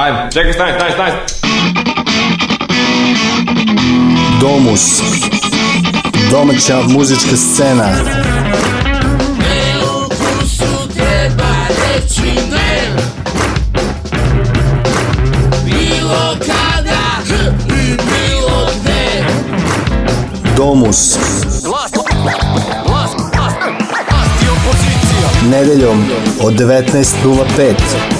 Ajmo, čekaj, stani, stani, stani. Domus. Domaća muzička scena. Ne kada i bilo Domus. Glas, glas, glas, glas i opozicija. Nedeljom od 19.05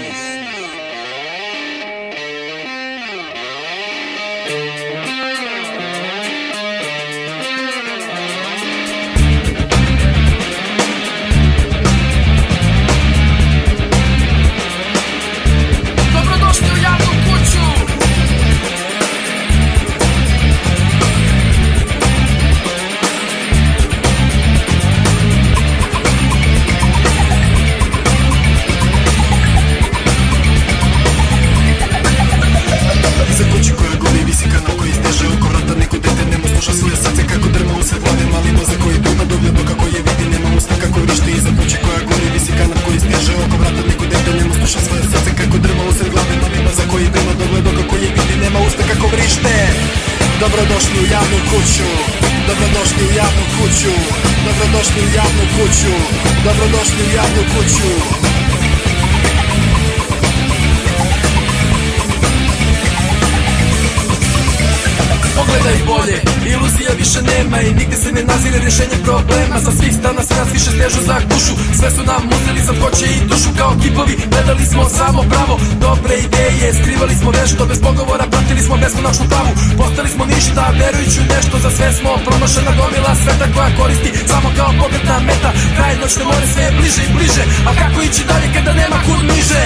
više težu za kušu Sve su nam uzeli za koće i dušu kao kipovi Gledali smo samo pravo, dobre ideje Skrivali smo nešto bez pogovora, pratili smo beskonačnu pravu Postali smo ništa, verujući u nešto Za sve smo promašena gomila sveta koja koristi Samo kao pogledna meta Kraj noćne more sve je bliže i bliže A kako ići dalje kada nema kud niže?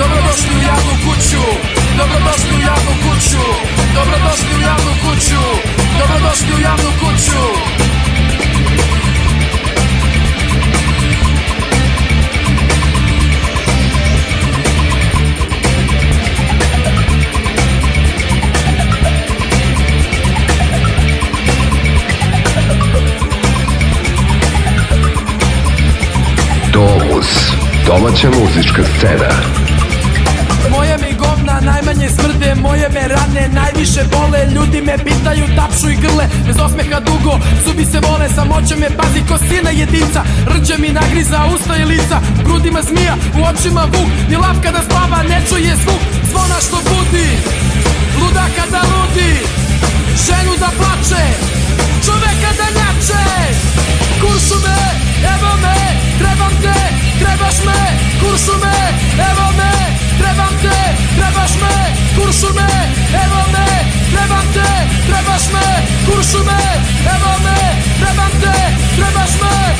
Dobrodošli u javnu kuću Dobrodošli u javnu kuću Dobrodošli u javnu kuću Dobrodošli u javnu kuću Fokus. Domaća muzička scena. Moje mi govna najmanje smrde, moje me rane najviše bole Ljudi me pitaju, tapšu i grle, bez osmeha dugo Zubi se vole, samoće me pazi ko sina jedinca Rđe mi nagriza, usta i lica, grudima zmija, u očima vuk Ni lav kada spava, ne čuje zvuk, zvona što budi Luda kada ludi, ženu da plače, čoveka da njače Kuršu me, evo me, trebam te Trebasz me, kursu me, evo me Trebam te, trebaš me, kursu me, evo me Trebam te, trebaš me, kursu me, evo me Trebam te, trebaš me,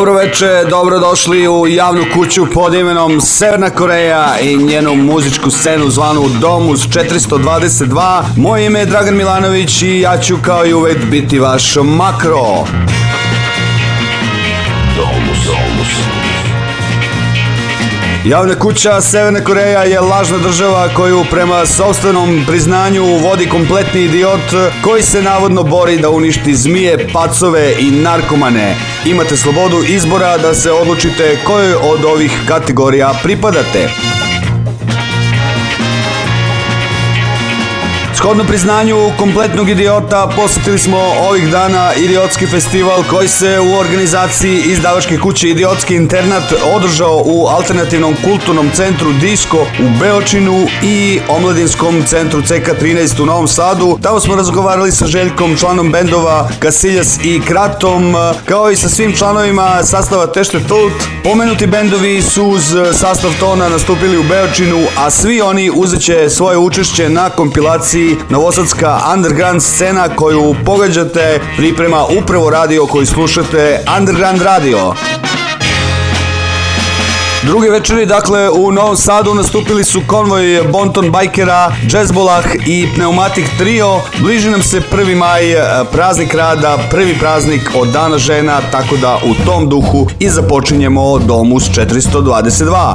Dobro veče, dobrodošli u javnu kuću pod imenom Severna Koreja i njenu muzičku scenu zvanu Domus 422. Moje ime je Dragan Milanović i ja ću kao i uvek biti vaš makro. Domus, Domus. Javna kuća Severna Koreja je lažna država koju prema sobstvenom priznanju vodi kompletni idiot koji se navodno bori da uništi zmije, pacove i narkomane. Imate slobodu izbora da se odlučite kojoj od ovih kategorija pripadate. Shodno priznanju kompletnog idiota posjetili smo ovih dana idiotski festival koji se u organizaciji izdavačke kuće Idiotski internat održao u alternativnom kulturnom centru Disco u Beočinu i omladinskom centru CK13 u Novom Sadu. Tamo smo razgovarali sa Željkom, članom bendova Kasiljas i Kratom, kao i sa svim članovima sastava Tešte Tult. Pomenuti bendovi su uz sastav Tona nastupili u Beočinu, a svi oni uzet će svoje učešće na kompilaciji novosadska underground scena koju pogađate priprema upravo radio koji slušate Underground Radio. Druge večeri, dakle, u Novom Sadu nastupili su konvoj Bonton Bajkera, Jazzbolah i Pneumatic Trio. Bliži nam se 1. maj, e, praznik rada, prvi praznik od Dana žena, tako da u tom duhu i započinjemo Domus 422.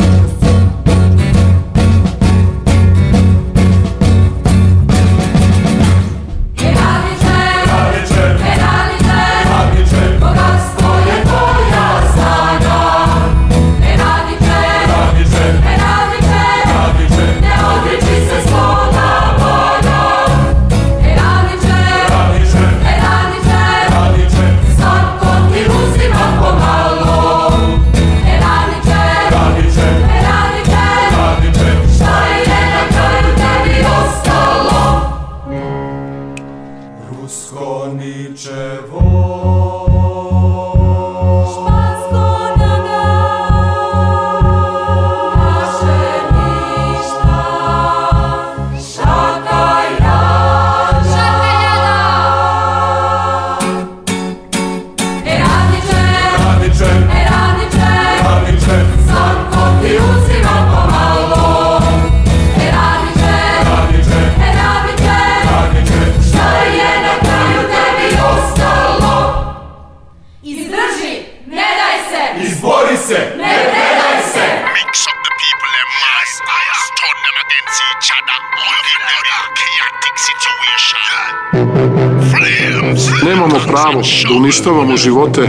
da uništavamo živote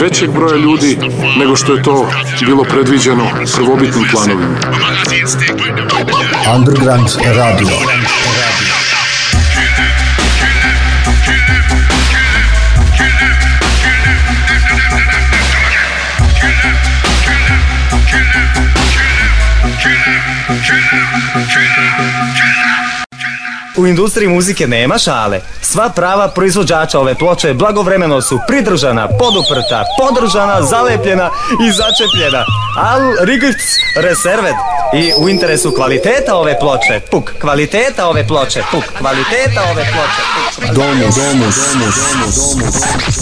većeg broja ljudi nego što je to bilo predviđeno prvobitnim planovima. Underground Radio. Kill him, kill him, kill him, U industriji muzike nema šale. Sva prava proizvođača ove ploče blagovremeno su pridržana, poduprta, podržana, zalepljena i začepljena. Al rigc reserved. I u interesu kvaliteta ove ploče, puk, kvaliteta ove ploče, puk, kvaliteta ove ploče, puk. Domus, domus, domus, domus, domus.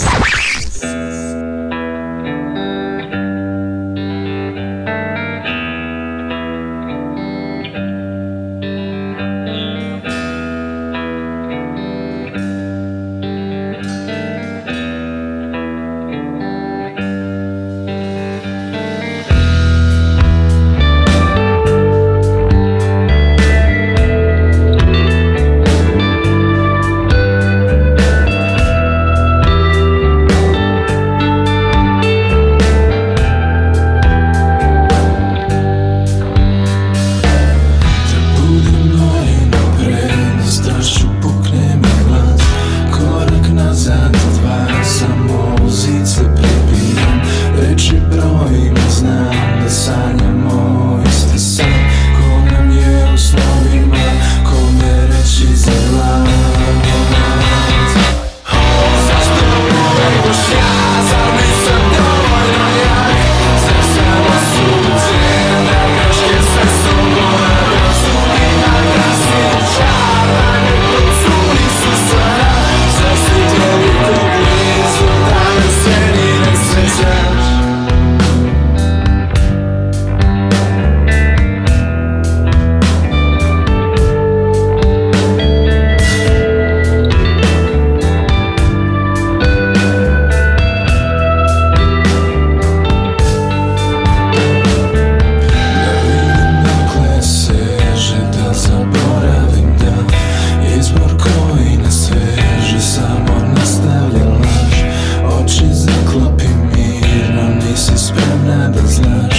zlasz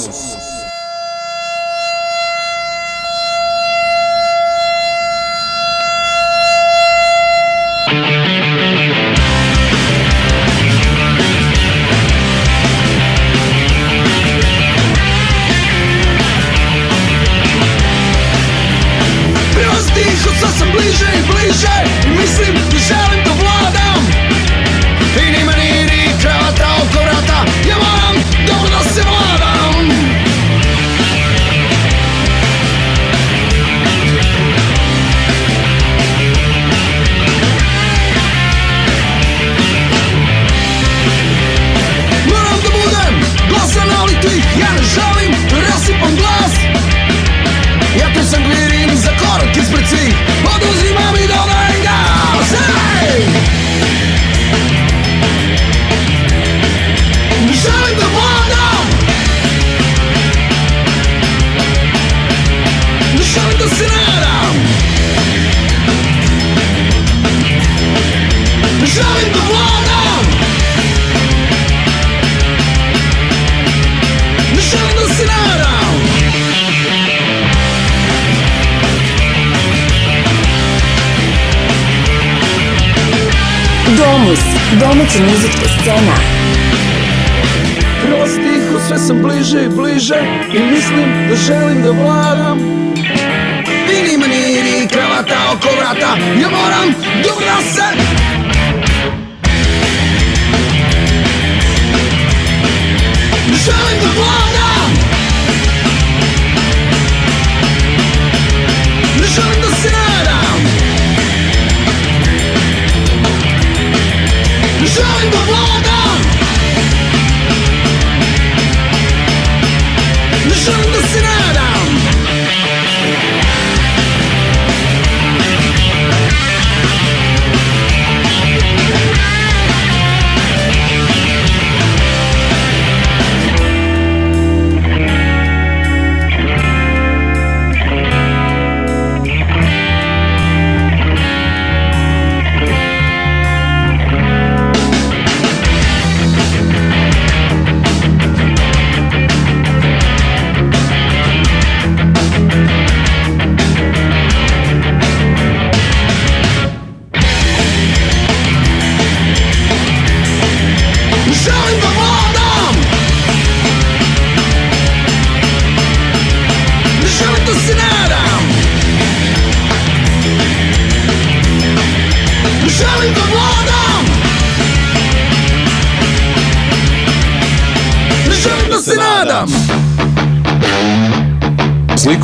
domaća muzička scena. Prvo stihu sve sam bliže i bliže i mislim da želim da vladam. Vini maniri, kravata oko vrata, ja moram da se... Kör Sjung på vardagen! Nu sjung på sin ödan!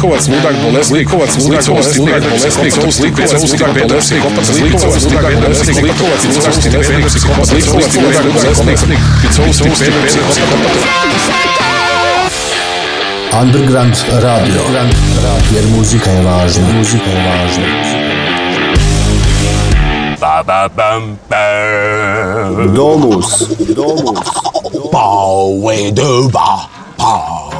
Likovac, Ludak, Bolesnik, Likovac, Ludak, Bolesnik, Bolesnik, Likovac, Ludak, Bolesnik, Kopac, Likovac, Ludak, Bolesnik, Likovac, Licovski, Pedro, Kopac, Likovac, Ludak, Bolesnik, Licovski, Pedro, Kopac, Underground Radio. Underground Radio. Jer muzika je važna. Muzika je važna. Ba, ba, bam, bam. Domus. Domus. Domus. Pauwe de ba.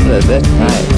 was at that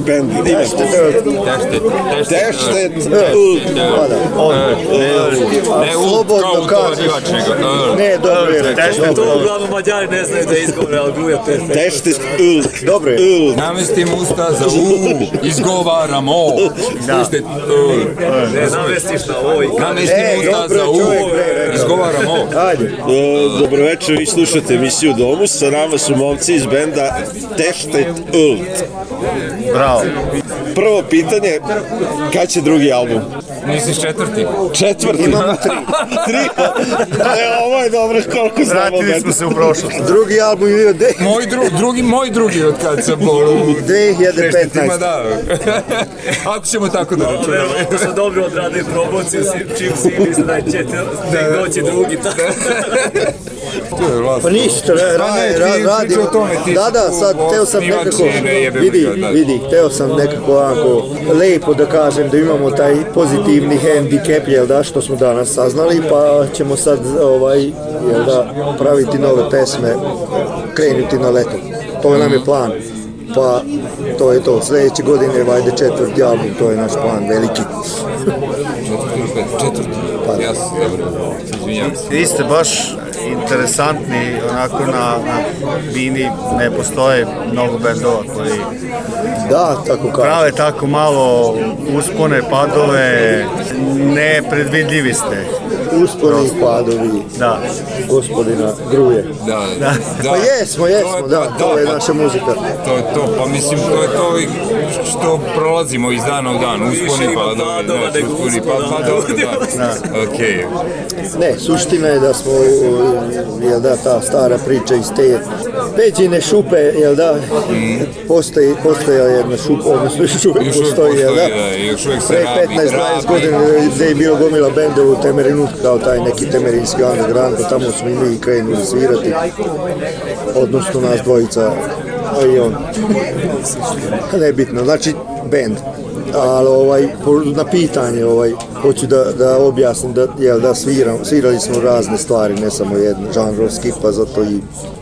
band Deštet. Deštet. Ne u, kao utovazivač nego. Ne, dobro je rekao. To uglavnom Mađari ne znaju da izgovore, ali gruje perfekt. Deštet. Dobro je. Namestim usta za u, izgovaramo. Deštet. Ne namestiš na oj. Namestim usta za u, izgovaramo. Ajde. Dobro večer, vi slušate emisiju Domus. Sa nama su momci iz benda Deštet Ult. Bravo. Prvo pitanje, kada će drugi album? Misliš četvrti? Četvrti? Imamo tri. tri? E, ovo je dobro, koliko znamo. Vratili smo se u prošlost. drugi album je bio de... Moj, dru, drugi, moj drugi od kad sam bol... 2015. da. Ako ćemo tako da računamo. Ako sam dobro odradio promociju, čim si mislim da, da, da. da će doći drugi. pustio je vlast. Pa ništa, rana je ra, radi. Da, da, sad teo sam nekako, vidi, da. vidi, teo sam nekako ovako lepo da kažem da imamo taj pozitivni handicap, jel da, što smo danas saznali, pa ćemo sad ovaj, jel da, praviti nove pesme, krenuti na leto. To nam je plan pa to je to. sledeće godine vajde četvrt album, to je naš plan veliki. četvrti, četvrti, pa. jasno, dobro, izvinjam se. Vi ste baš interesantni, onako na, na bini ne postoje mnogo bendova koji da, tako kao. prave tako malo uspone, padove, nepredvidljivi ste. Uspone i padovi. Da gospodina Gruje. Da, da, da. Pa jesmo, jesmo, to, da, da, to je pa, naša da. muzika. To je to, pa mislim, to je to što prolazimo iz dana u dan, usponi pa da, da, usponi pa pa dobro, da. Okay. Ne, suština je da smo, jel da, ta stara priča iz te Peđine šupe, jel da, mm. postoji, postoja jedna šupa, odnosno još uvijek postoji, jel da, da pre 15-20 godina gdje je bilo gomila bende u Temerinu, kao taj neki temerinski underground, pa tamo smo i mi krenuli svirati, odnosno nas dvojica, a i on, nebitno, znači band, ali ovaj, na pitanje ovaj, hoću da, da objasnim da, jel, da sviram, svirali smo razne stvari, ne samo jednu, žanrovski, pa zato i...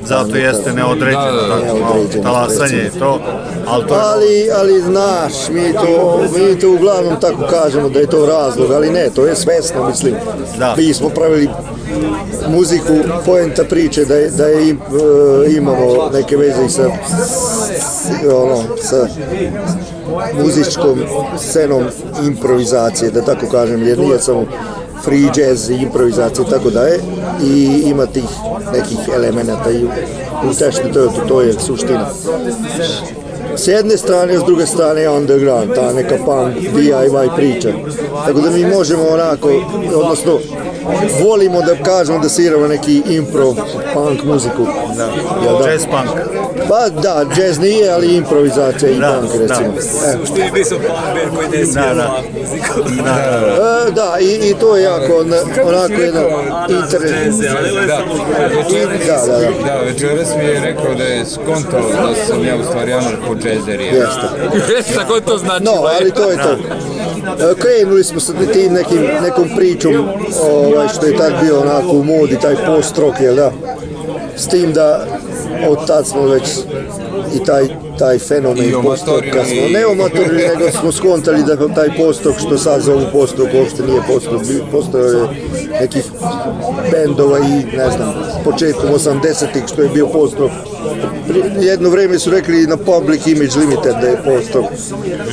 Zato jeste neodređeno, da, da, da. tako talasanje to, ali to... Ali, ali znaš, mi to, mi to uglavnom tako kažemo da je to razlog, ali ne, to je svesno, mislim, da. mi smo pravili muziku poenta priče da je, da je im, e, imalo neke veze sa, ono, sa muzičkom scenom improvizacije, da tako kažem, jer nije samo free jazz improvizacije i tako je i ima tih nekih elemenata i u Tešni Toyota, to je suština. S jedne strane, s druge strane je underground, ta neka punk, DIY priča. Tako da mi možemo onako, odnosno volimo da kažemo da sviramo neki improv, punk muziku. Da. da? Jazz punk. Pa da, jazz nije, ali improvizacija i da, punk da. recimo. Da. E. Što mi smo punk band koji ne svira da, da. muziku. Da, da, da. E, da i, i to je jako on, onako jedan interesant. Da, večeras, da, da, da, da. da, večeras mi je rekao da je skonto da sam ja u stvari Anarko džezer. Jeste. Jeste, kako to znači? No, ali to je to. Da. E, Krenuli smo sa tim nekim, nekom pričom ovaj, što je tad bio onako u modi, taj post-rock, jel da? S tim da od tad smo već i taj, taj fenomen postok, kad smo ne omatorili, nego smo skontali da taj postok što sad zovu postok, uopšte nije postok, postojao je nekih bendova i ne znam, početkom 80-ih što je bio postok, jedno vrijeme su rekli na Public Image Limited da je postao.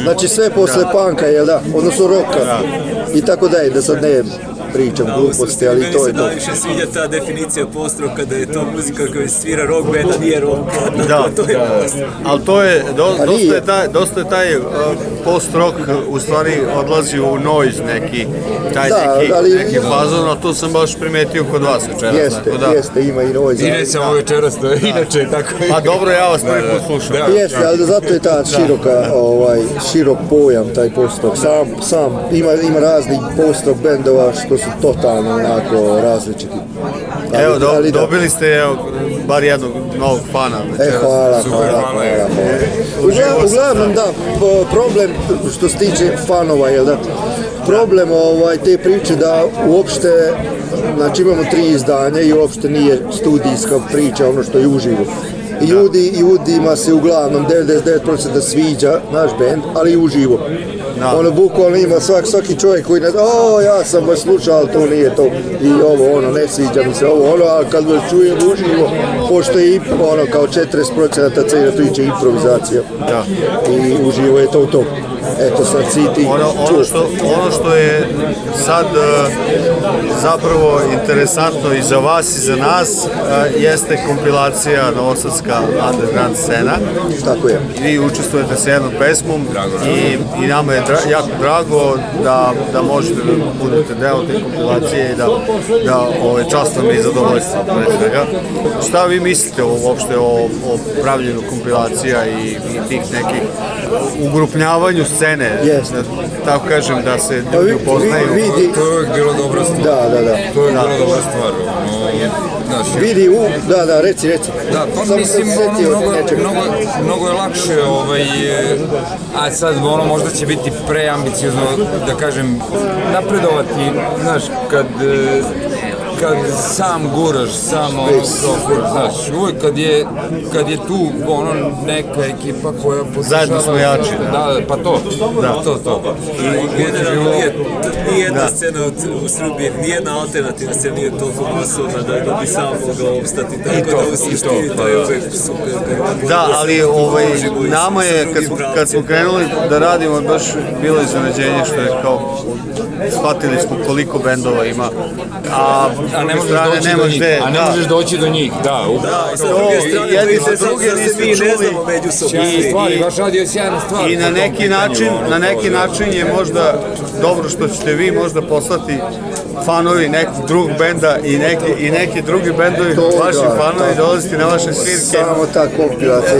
Znači sve posle da. panka, jel da? Odnosno roka da. i tako dalje, da sad ne pričam da, gluposti, ali to je to. Meni se najviše svidja ta definicija postrov kada je to muzika koja svira rock band, a nije rock band, da, da, to, je postrov. Ali to je, do, pa dosta, je taj, dosta je taj uh, post rock u stvari odlazi u noise neki, taj da, neki, ali, neki fazon, a to sam baš primetio kod vas večeras. Jeste, tako, da. jeste, ima i noise. I nećemo ali, da. večeras, da, inače tako. Pa dobro, ja vas prvi da, put slušam. Da, jeste, ali zato je ta široka, ovaj, širok pojam taj post rock. Sam, sam, ima, ima raznih post bendova što su totalno onako različiti. Ali, evo, do, ali da. dobili ste evo, bar jednog novog fana. E, hvala, Super, hvala, hvala, hvala. uglavnom, da, problem što se tiče fanova, jel da, problem ovaj, te priče da uopšte, znači imamo tri izdanja i uopšte nije studijska priča, ono što je uživo. I da. ljudi, ljudima se uglavnom 99% da sviđa naš bend, ali i uživo. Da. Ono bukvalno ima svak, svaki čovjek koji ne zna, o, ja sam vas slušao, ali to nije to. I ovo, ono, ne sviđa mi se ovo, ono, ali kad vas čujem uživo, pošto je ono, kao 40% cijela priča improvizacija. Da. I uživo je to to. Eto sad si ti ono, ono, što, ono što je sad e, zapravo interesantno i za vas i za nas e, jeste kompilacija Novosadska underground scena. Tako je. Vi učestvujete sa jednom pesmom i, i nama je dra, jako drago da, da možete da budete deo te kompilacije i da, da ove, ovaj, čast vam je zadovoljstvo pre svega. Šta vi mislite uopšte o, o pravljenju kompilacija i, i tih nekih ugrupnjavanju scene, yes. da, tako kažem, da se pa ljudi upoznaju. Vidi, to je uvijek bilo dobro Da, da, da. To je bila dobra stvar, ono, znaš. Vidi, u, da, da, reci, reci. Da, pa Sam mislim, ono, mnogo, mnogo, mnogo je lakše, ovaj, a sad, ono, možda će biti preambiciozno, da kažem, napredovati, znaš, kad, e, kad sam guraš, sam ono, to, znaš, uvijek kad je, kad je tu ono, neka ekipa koja pokušava... Zajedno smo jači. Da, pa to, da. to, to. I, generalno nije, nijedna scena u Srbiji, nijedna alternativna scena nije toliko masovna da, da bi sam mogao obstati, tako to, da u suštini to je uvijek super. Da, ali ovaj, nama je, kad smo, kad smo krenuli da radimo, baš bilo iznenađenje što je kao shvatili smo koliko bendova ima. A, a ne možeš doći ne do njih. Gde, a ne da. možeš doći do njih, da. U... Da, i sa druge strane, jedni da se druge se mi ne znamo međusobno. I, stvari, baš radio sjajna stvar. I na neki način, na neki način je možda dobro što ćete vi možda poslati fanovi nekog drugog benda i neki, i neki drugi bendovi, vaši da, fanovi dolaziti na vaše svirke. Samo ta kopiracija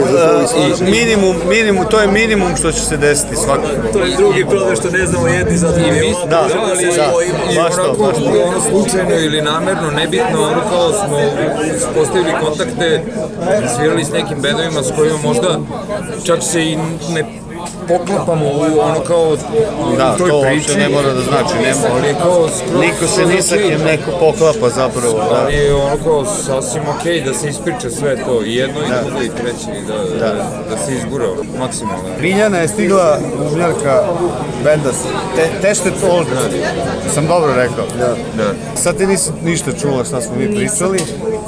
I e, minimum, minimum, to je minimum što će se desiti svakako. To je drugi problem što ne znamo jedni za drugi. Da, da, ali da, i, baš Ono slučajno ili namerno, nebitno, ono kao smo postavili kontakte, svirali s nekim bendovima s kojima možda čak se i ne poklapamo u ono kao da, toj to priči. ne mora da znači, ne mora. Kao, Niko se ni je kim neko poklapa zapravo. Da. da. Ali je ono kao sasvim okej okay da se ispriča sve to, i jedno, da. i drugo, i treće, da, da. da se izgura maksimalno. Miljana je stigla dužnjarka benda te, Teštet Old, sam dobro rekao. Da. da. Sad ti nisi ništa čula šta smo mi pričali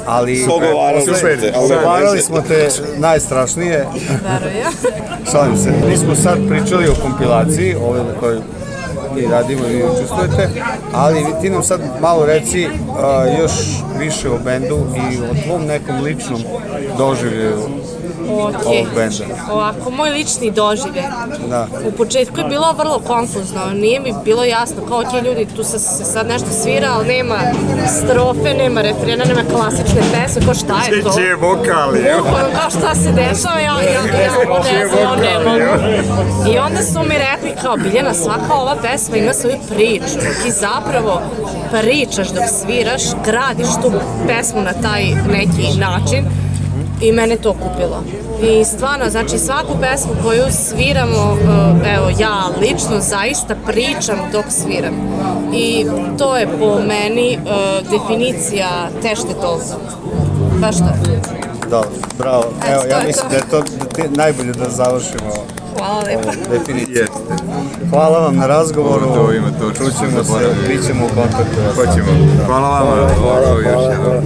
ali... Sogovarali smo te. Sogovarali smo te najstrašnije. Šalim se. Mi smo sad pričali o kompilaciji, ove u kojoj i radimo i učestvujete, ali ti nam sad malo reci uh, još više o bendu i o tvom nekom ličnom doživljaju okay. ovog benda. Ovako, moj lični dožive. Da. U početku je bilo vrlo konfuzno, nije mi bilo jasno kao ti ljudi, tu se sad nešto svira, ali nema strofe, nema refrena, nema klasične pesme, kao šta je to? Čije je vokali, evo. kao šta se dešava, ja, ja, ja, ja, ne znam, ne I onda su mi rekli kao, Biljana, svaka ova pesma ima svoju priču. Ti zapravo pričaš dok sviraš, gradiš tu pesmu na taj neki način i mene to kupilo. I stvarno, znači svaku pesmu koju sviramo, eh, evo ja lično zaista pričam dok sviram. I to je po meni eh, definicija tešte toga. Baš to. Dobro, da, bravo. Evo, ja mislim da je to najbolje da završimo Hvala lepa. Definitivno. Hvala vam na razgovoru. To ima to. Čućemo da se, bit ćemo u kontaktu. Hoćemo. Hvala vam. Hvala, hvala, hvala, hvala.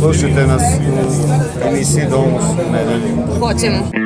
Slušajte nas u emisiji Domus nedelju. Hoćemo.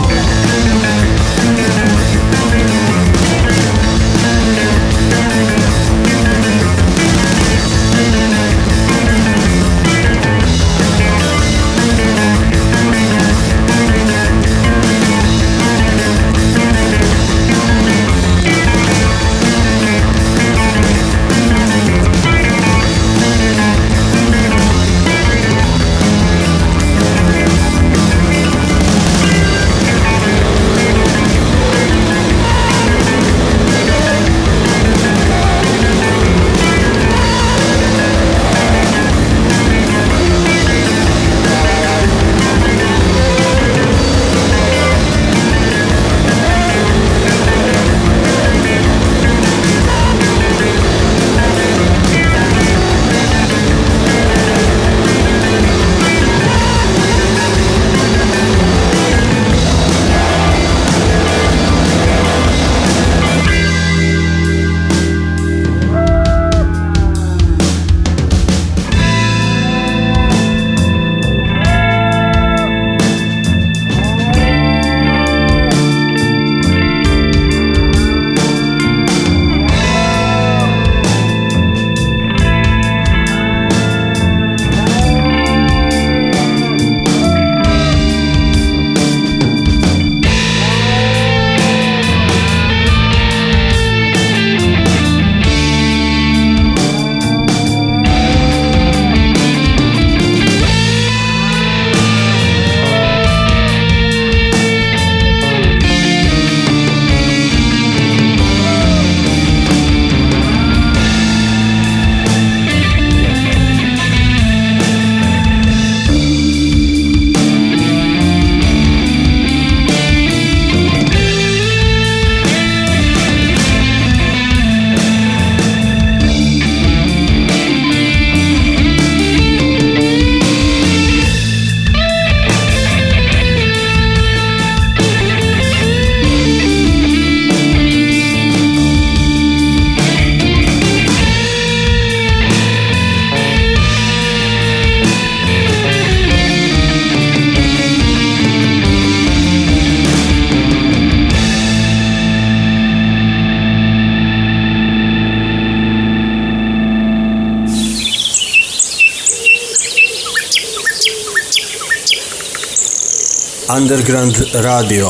Underground Radio.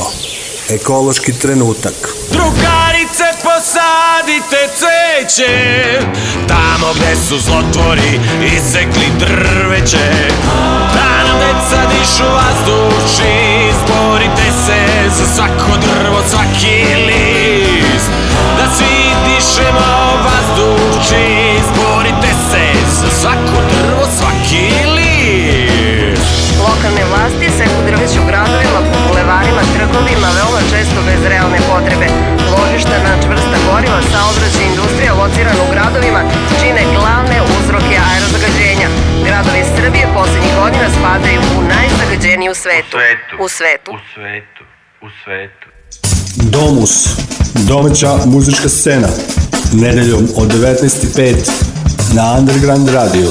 Ekološki trenutak. Drugarice posadite cveće Tamo gde su zlotvori isekli drveće Da nam deca dišu vazduši Izborite se za svako drvo, svaki list Da svi dišemo vazduši Izborite tragovima, veoma često bez realne potrebe. Ložišta na čvrsta goriva, saobraćaj industrija locirana u gradovima čine glavne uzroke aerozagađenja. Gradovi Srbije poslednjih godina spadaju u najzagađeniji u svetu. U svetu. U svetu. U svetu. Domus. Domaća muzička scena. Nedeljom od 19.05 na Underground Radio.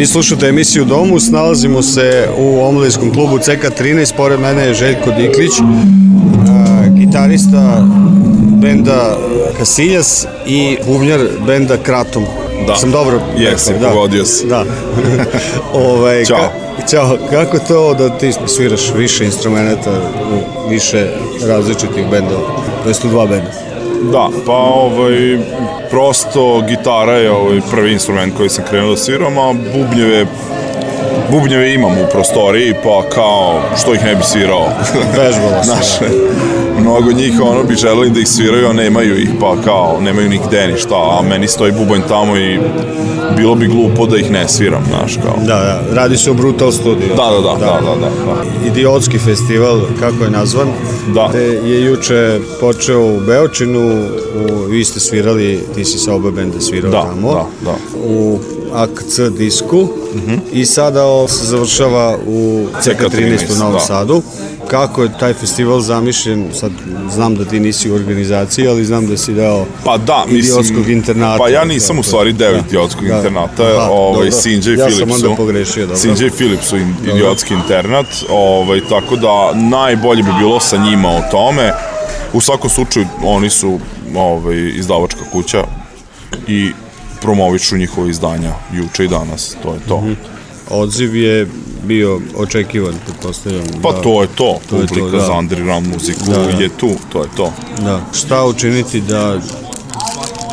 Vi slušate emisiju Domus, nalazimo se u omladinskom klubu CK13, pored mene je Željko Diklić, gitarista benda Kasiljas i bubnjar benda Kratom. Da. Sam dobro Jesam, rekao, da. pogodio si. Da. Ove, ovaj, Ćao. Ka, čao. Kako to da ti sviraš više instrumenta u više različitih bendova? To jest u dva benda. Da, pa ovaj, prosto gitara je ovaj prvi instrument koji sam krenuo da sviram, a bubnjeve bubnjeve imam u prostoriji, pa kao što ih ne bi svirao. Vežbala se. Naše. Da mnogo njih ono bi želeli da ih sviraju, a nemaju ih, pa kao, nemaju ni gde ni šta, a meni stoji bubanj tamo i bilo bi glupo da ih ne sviram, znaš, kao. Da, da, radi se o Brutal Studio. Da, da, da, da, da, da. da. Idiotski festival, kako je nazvan, da. E, je juče počeo u Beočinu, u, vi ste svirali, ti si sa oba benda svirao da, tamo. Da, da, da. U AKC disku mm -hmm. i sada se završava u CK13 u Novom da. Sadu kako je taj festival zamišljen, sad znam da ti nisi u organizaciji, ali znam da si deo pa da, mislim, internata. Pa ja nisam u stvari deo da, idiotskog da, internata, da, ovaj, Sinđe i ja Philipsu. Ja sam onda pogrešio, dobro. Sinđe i Philipsu in, idiotski internat, ovaj, tako da najbolje bi bilo sa njima o tome. U svakom slučaju, oni su ovaj, izdavačka kuća i promoviću njihove izdanja juče i danas, to je to. Mm -hmm. Odziv je bio očekivan, pretpostavljam. Pa da. to je to, to publika je to, da. za underground muziku da, da, je tu, to je to. Da, šta učiniti da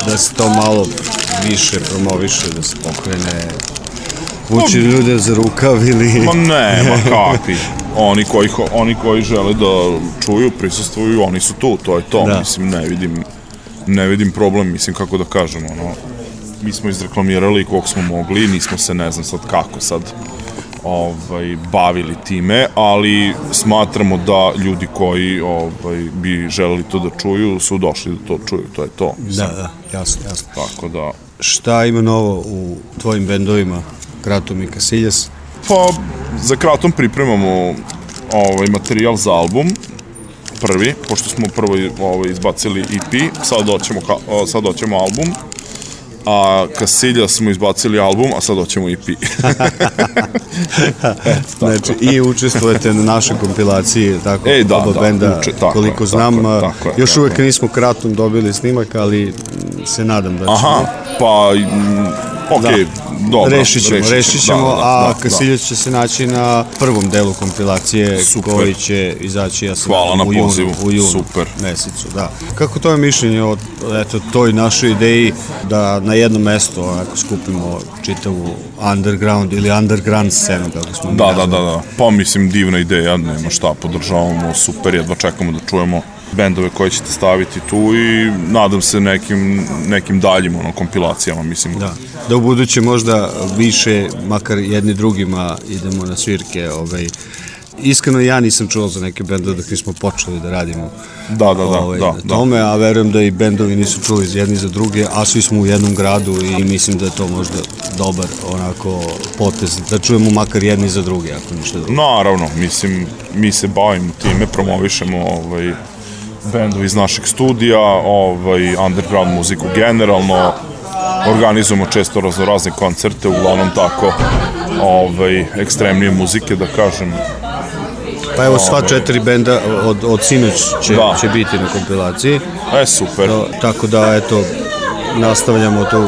da se to malo više promoviše, da se pokrene, vuči pa no, ljude za rukav ili... Ma pa ne, ma kakvi. Oni koji, oni koji žele da čuju, prisustvuju, oni su tu, to je to. Da. Mislim, ne vidim, ne vidim problem, mislim, kako da kažem, ono, mi smo izreklamirali koliko smo mogli, nismo se, ne znam sad kako sad, ovaj, bavili time, ali smatramo da ljudi koji ovaj, bi želeli to da čuju su došli da to čuju, to je to. Mislim. Da, da, jasno, jasno. Tako da... Šta ima novo u tvojim bendovima, Kratom i Kasiljas? Pa, za Kratom pripremamo ovaj, materijal za album, prvi, pošto smo prvo ovaj, izbacili EP, sad doćemo, sad doćemo album a Kasilja smo izbacili album, a sad hoćemo EP. e, znači, i učestvujete na našoj kompilaciji, tako, e, da, da, benda, uče, tako koliko je, znam, tako je, tako je, još tako uvek je. nismo kratom dobili snimak, ali se nadam da ćemo. Aha, pa mm, ok, da. dobro. Rešit ćemo, rešit rešit ćemo da, da, da, da a da. Kasiljac će se naći na prvom delu kompilacije Super. koji će izaći ja sam Hvala u, na pozivu. u junu Super. mesecu. Da. Kako to je mišljenje o eto, toj našoj ideji da na jedno mesto onako, skupimo čitavu underground ili underground scenu kako smo da, da, da, da, pa mislim divna ideja, nema šta, podržavamo, super, jedva čekamo da čujemo bendove koje ćete staviti tu i nadam se nekim, nekim daljim ono, kompilacijama, mislim. Da, da u buduće možda više, makar jedni drugima idemo na svirke, ovaj, iskreno ja nisam čuo za neke bendove dok nismo počeli da radimo da, da, da, ovaj, da, da, tome, a verujem da i bendovi nisu čuli iz jedni za druge, a svi smo u jednom gradu i mislim da je to možda dobar onako potez, da čujemo makar jedni za druge, ako ništa drugo. Naravno, mislim, mi se bavimo time, promovišemo ovaj, bendovi iz našeg studija, ovaj, underground muziku generalno, organizujemo često razno razne koncerte, uglavnom tako ovaj, ekstremnije muzike, da kažem. Pa evo sva ovaj. četiri benda od, od sinoć će, da. će biti na kompilaciji. E, super. No, tako da, eto, nastavljamo tu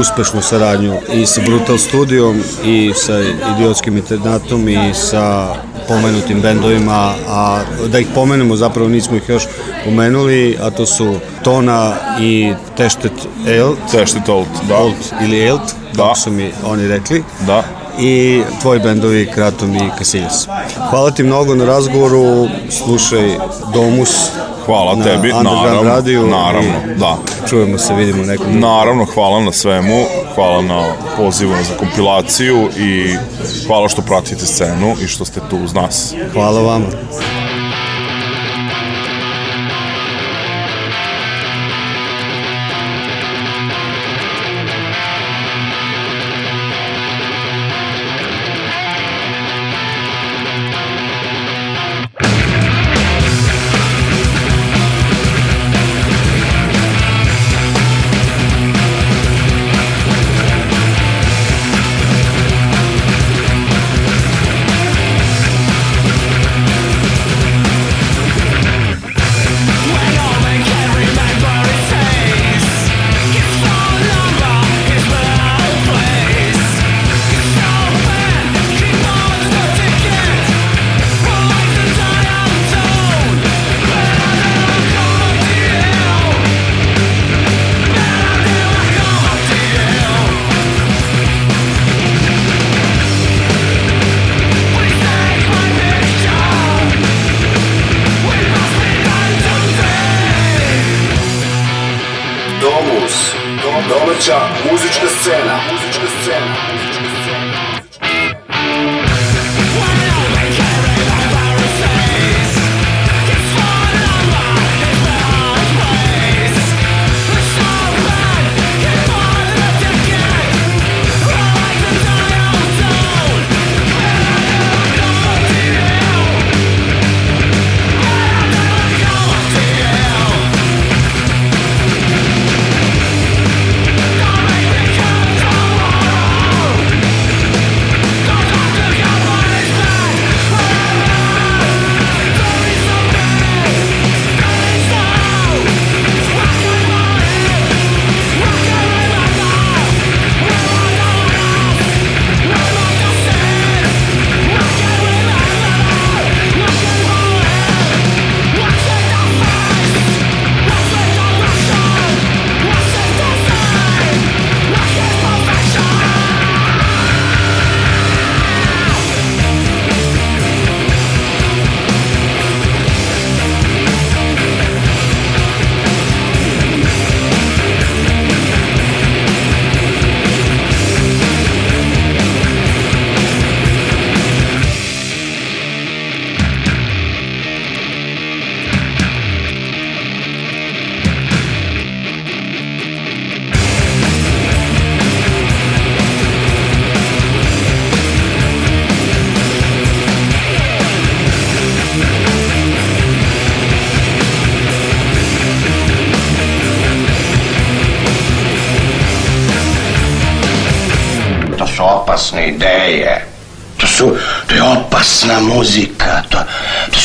uspešnu saradnju i sa Brutal Studijom i sa Idiotskim internatom i sa pomenutim bendovima, a da ih pomenemo zapravo nismo ih još pomenuli, a to su Tona i Teštet Elt. Teštet Elt, da. Elt ili Elt, da. kako su mi oni rekli. Da i tvoji bendovi Kratom i Casillas. Hvala ti mnogo na razgovoru, slušaj Domus Hvala na tebi, naravno. Radio naravno, da. Čujemo se, vidimo nekom. Naravno, hvala na svemu, hvala na pozivu za kompilaciju i hvala što pratite scenu i što ste tu uz nas. Hvala vama.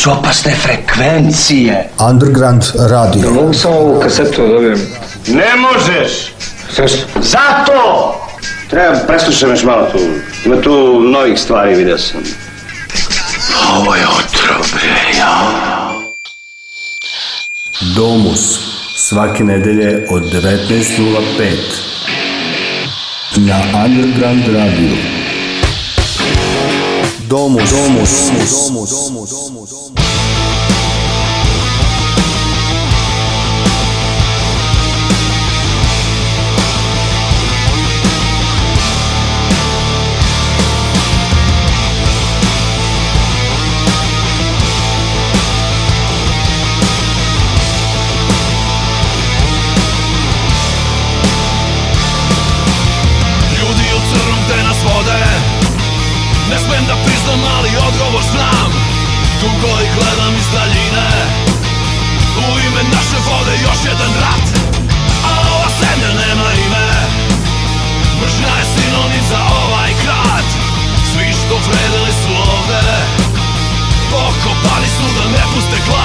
su opasne frekvencije. Underground radio. Da mogu samo ovu kasetu da dobijem? Ne možeš! Zašto? Zato! Treba preslušam još malo tu. Ima tu novih stvari, vidio sam. Ovo je otrov, bre, ja. Domus. Svake nedelje od 19.05. Na Underground Radio. Domus. Domus. Domus. Domus. Domus. the clock.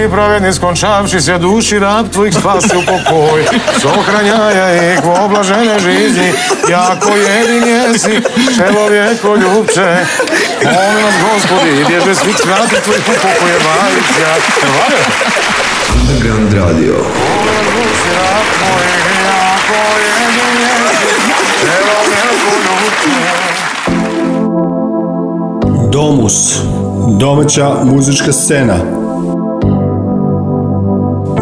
Всякі праведний, скончавшися, душі раб твоїх спасти у покой, сохраняє їх в облажене житті, яко єдинєсі, чоловіко любче. Моли нас, Господи, і біжи світ святи твоїх упокоєваються. Underground Radio. Моли нас, душі раб твоїх, яко єдинєсі, чоловіко любче. Domus, domaća muzička scena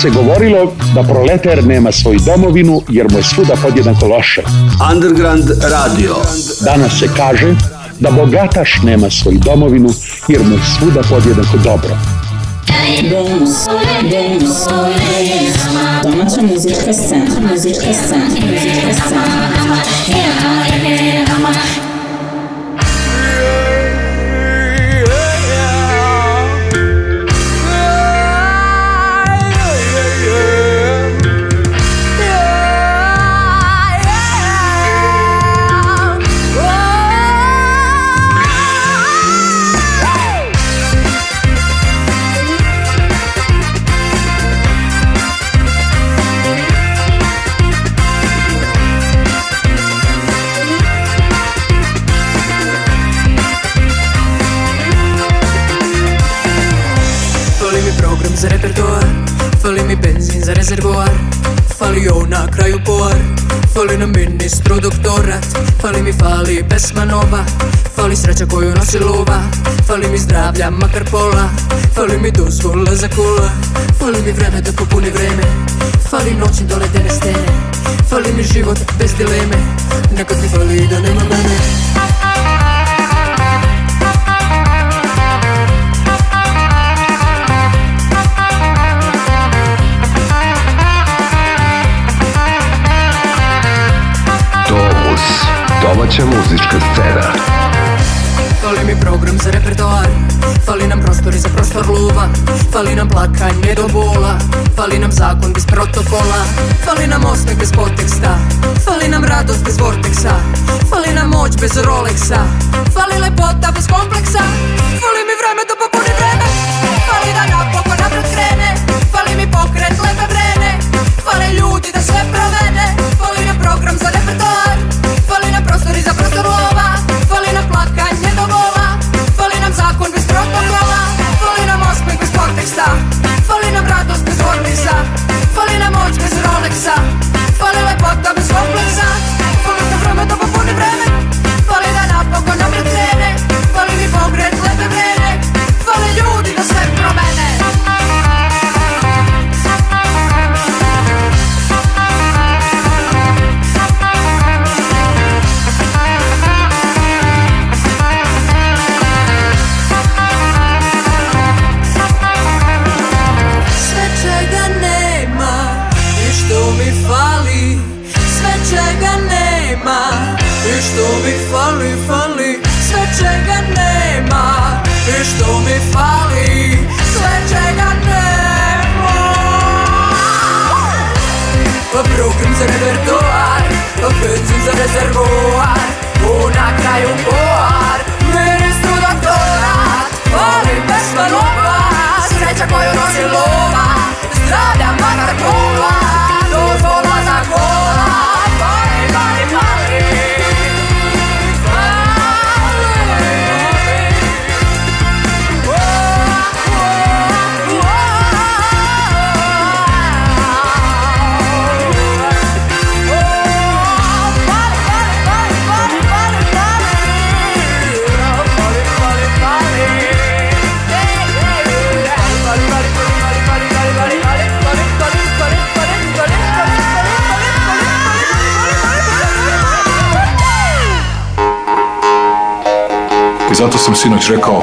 se govorilo da proleter nema svoju domovinu jer mu je svuda podjednako loše. Underground radio. Danas se kaže da bogataš nema svoju domovinu jer mu je svuda podjednako dobro. Domaća muzička scena, muzička scena, muzička scena. се лова Фали ми здравля, макар пола Фали ми дозвола за кола Фали ми време да попълни време Фали ночи до ледене стене Фали ми живот без дилеме Нека ти фали да нема мене Домус. Домаća muzička scena. Fali mi program za repertoar Fali nam prostori za prostor luva Fali nam plakanje do bola Fali nam zakon bez protokola Fali nam osmeh bez poteksta Fali nam radost bez vorteksa Fali nam moć bez Rolexa Fali lepota bez kompleksa Fali mi vreme da popuni vreme Fali da napokon napred krene Fali mi pokret lepe vrene Fali ljudi da sve promene Precisa de Un boar Una cai un boar Ministru doctorat Volim bez maloba Sreća koju nosi lova Zdravlja makar boar zato sam sinoć rekao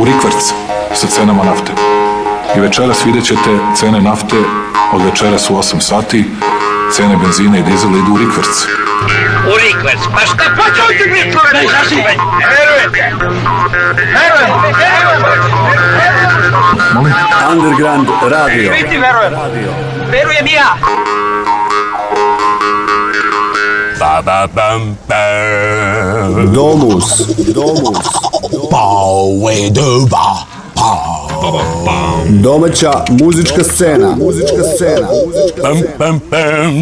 u rikvrc sa cenama nafte. I večeras vidjet ćete cene nafte od večeras u 8 sati, cene benzina i dizela idu u rikvrc. U rikvrc, pa šta poće od tebe čovjek? Daj, zaši! Verujete! Verujete! Verujete! Molim? Underground Radio. Verujem. Radio. Verujem ja! Domus, Domus, Domus. Pau e duba. Domaća muzička scena. Muzička scena. Pam pam pam.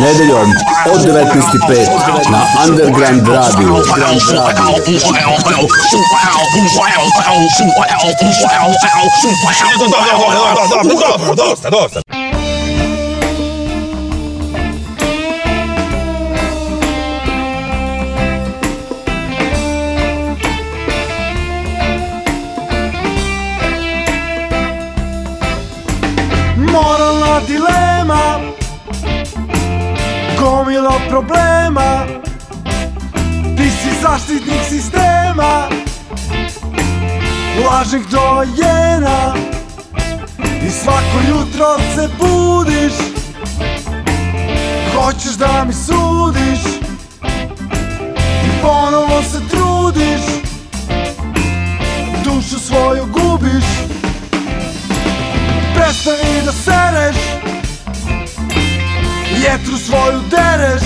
Nedeljom od 19.05 na Underground Radio. Underground Radio. Dosta, dosta. lažnih dojena I svako jutro se budiš Hoćeš da mi sudiš I ponovo se trudiš Dušu svoju gubiš Prestani da sereš Jetru svoju dereš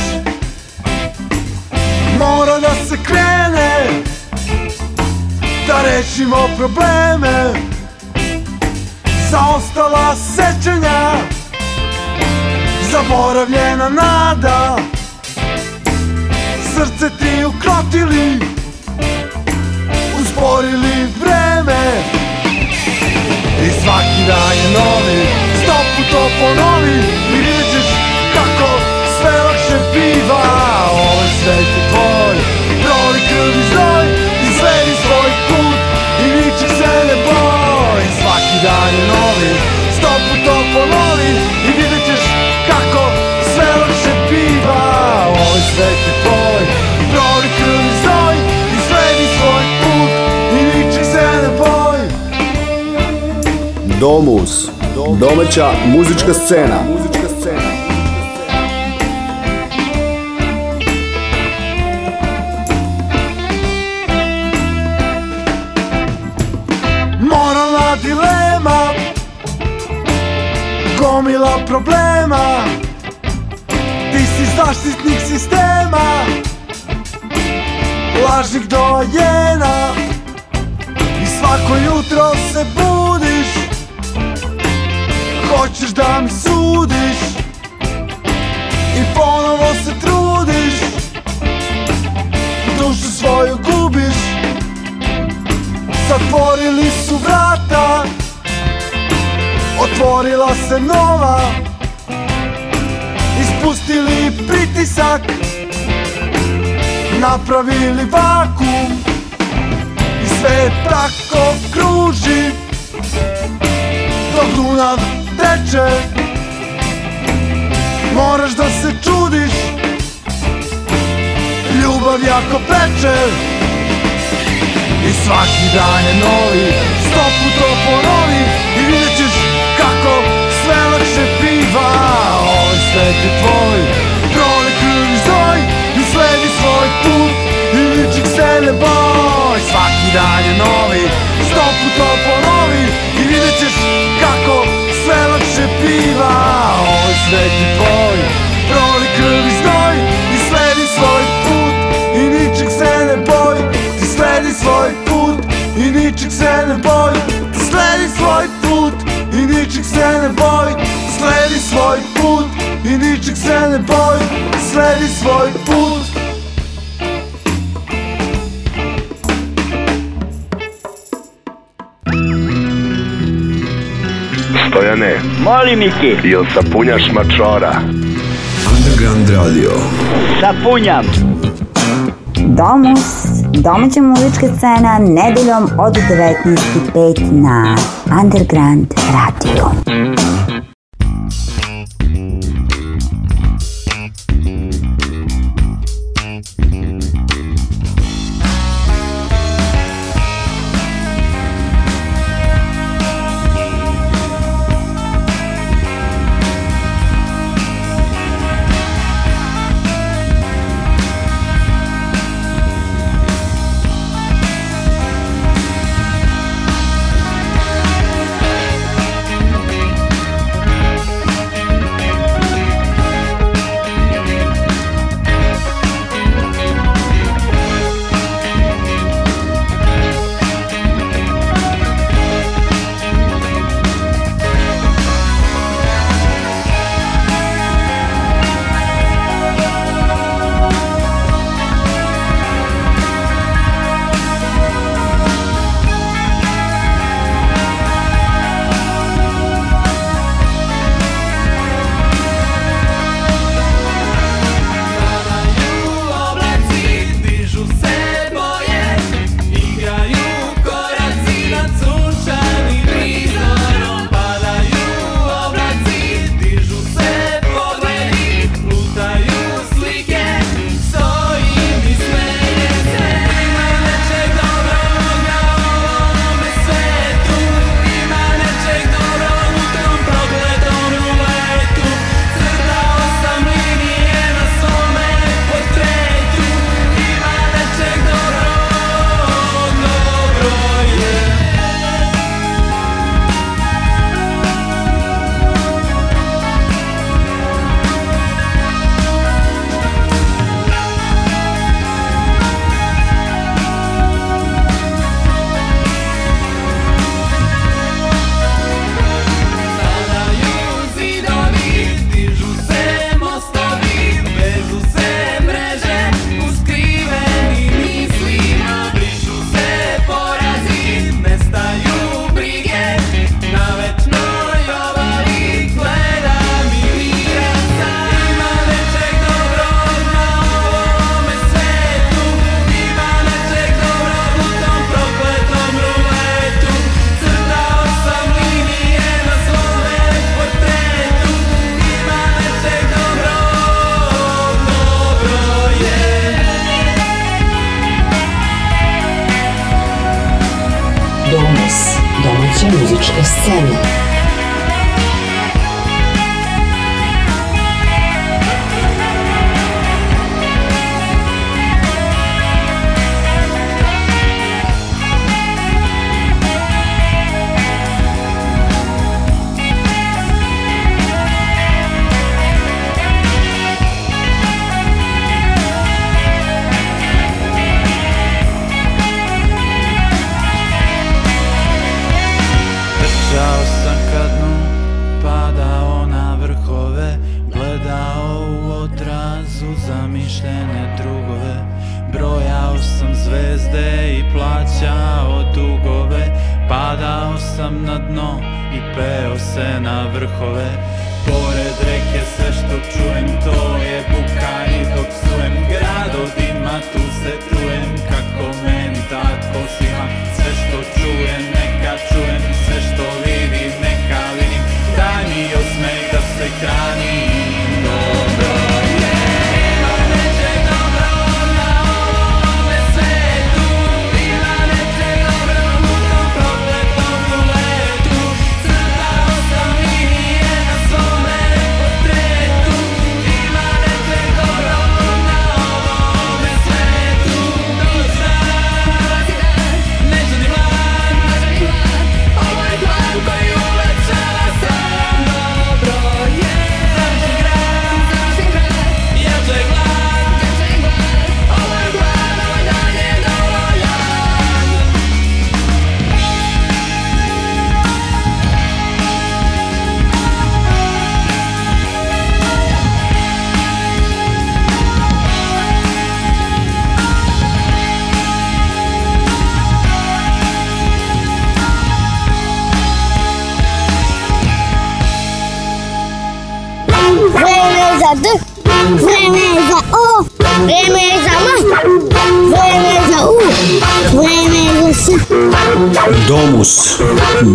Mora da se krene Da rešimo probleme Za ostala sećanja Zaboravljena nada Srce ti ukrotili Usporili vreme I svaki dan je novi Sto puto ponovi I vidjet kako sve lakše biva Ovaj svet je tvoj Proli krvi znoj svaki dan je novi Sto put to ponovi i vidjet ćeš kako sve lakše biva Ovaj svet je tvoj i proli znoj I sledi svoj put i ničeg se ne boj Domus, domaća muzička scena gomila problema Ti si zaštitnik sistema Lažnih dojena I svako jutro se budiš Hoćeš da mi sudiš I ponovo se trudiš Dušu svoju gubiš Zatvorili su vrata Otvorila se nova Ispustili pritisak Napravili vakum I sve tako kruži Dok Dunav teče Moraš da se čudiš Ljubav jako peče I svaki dan je novi Sto puta ponovi I vidjet ćeš kako dva ovaj On sled je tvoj Proleti zoj I sledi svoj put I ničeg se ne boj Svaki dan je novi Sto puto to ponovi I vidjet ćeš kako sve lakše piva On ovaj svet je tvoj Proli krvi znoj I sledi svoj put I ničeg se ne boj Ti sledi svoj put I ničeg se ne boj Ti sledi svoj put i ničeg se ne boj Sledi svoj put i ničeg se ne boj Sledi svoj put Stojane mali Miki Jel sapunjaš mačora? Underground Radio Sapunjam Domus domaća muzička scena nedeljom od 19.05 na Underground Radio.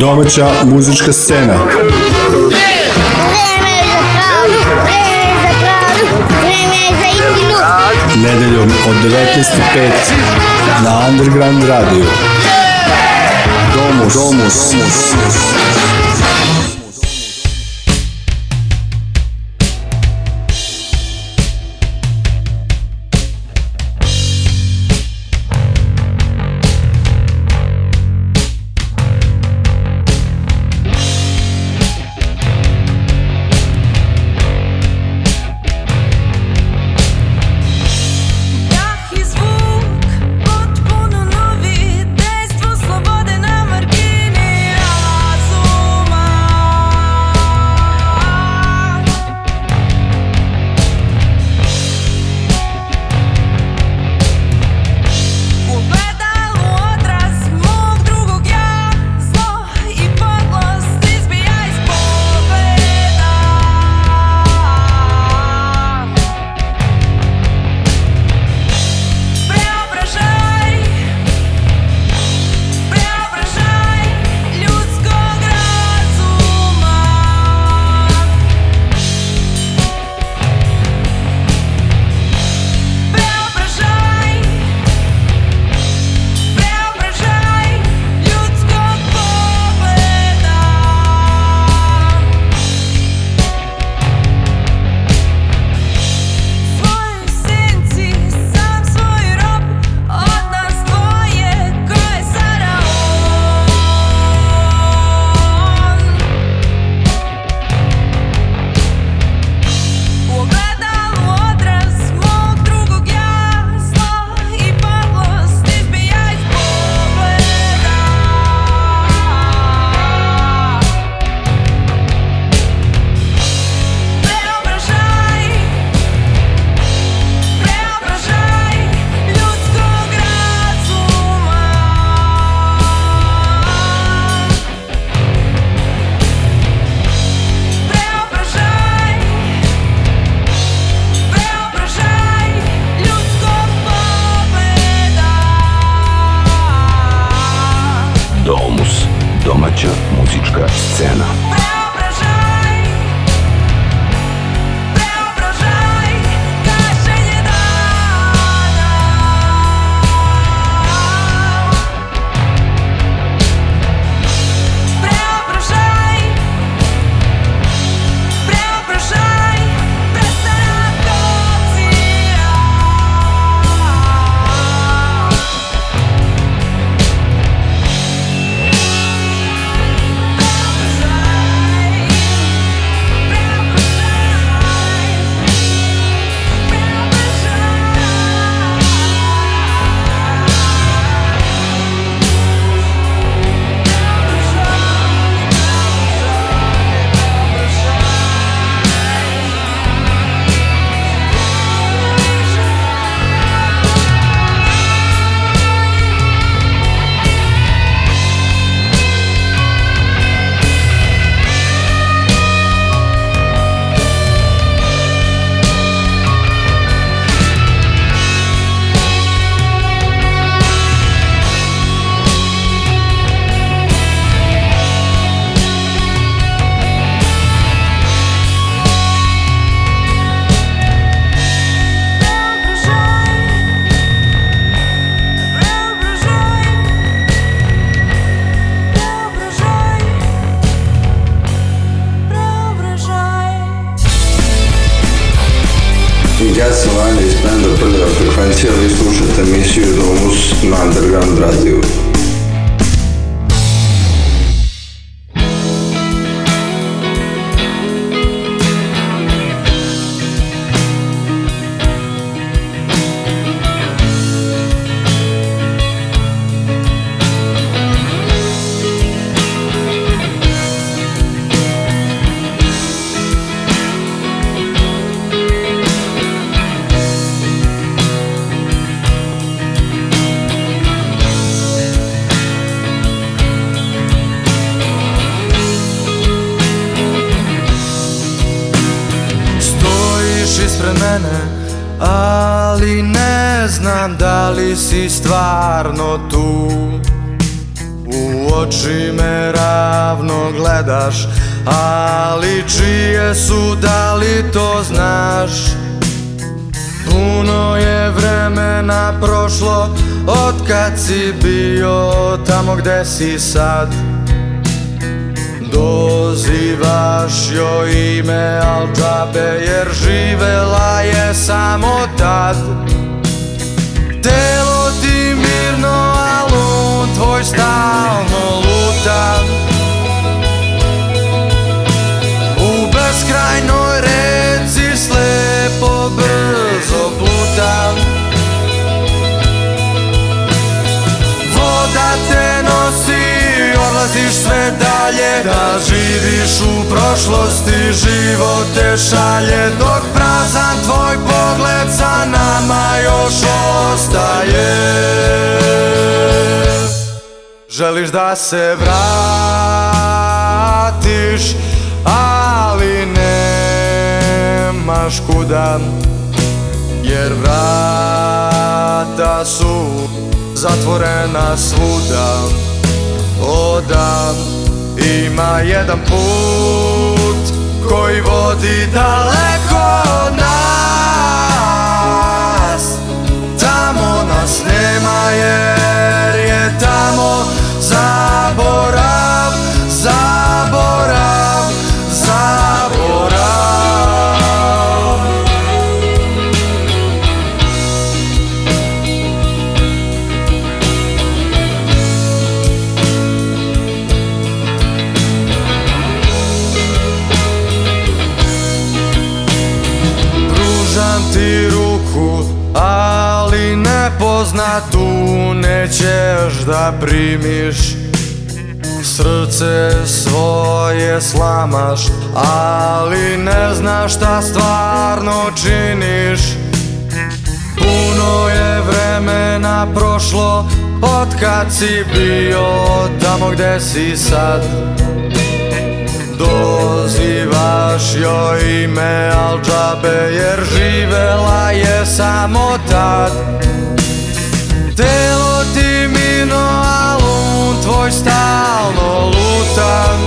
Domaća muzička scena. Vreme vreme za za Nedeljom od 19.05 na Underground Radio. Domus, domus, domus. see zatvorena svuda O da, ima jedan put koji vodi daleko nas Tamo nas nema je da primiš Srce svoje slamaš Ali ne znaš šta stvarno činiš Puno je vremena prošlo Otkad si bio tamo gde si sad Dozivaš joj ime al džabe Jer živela je samo tad Tela kojoj stalno lutam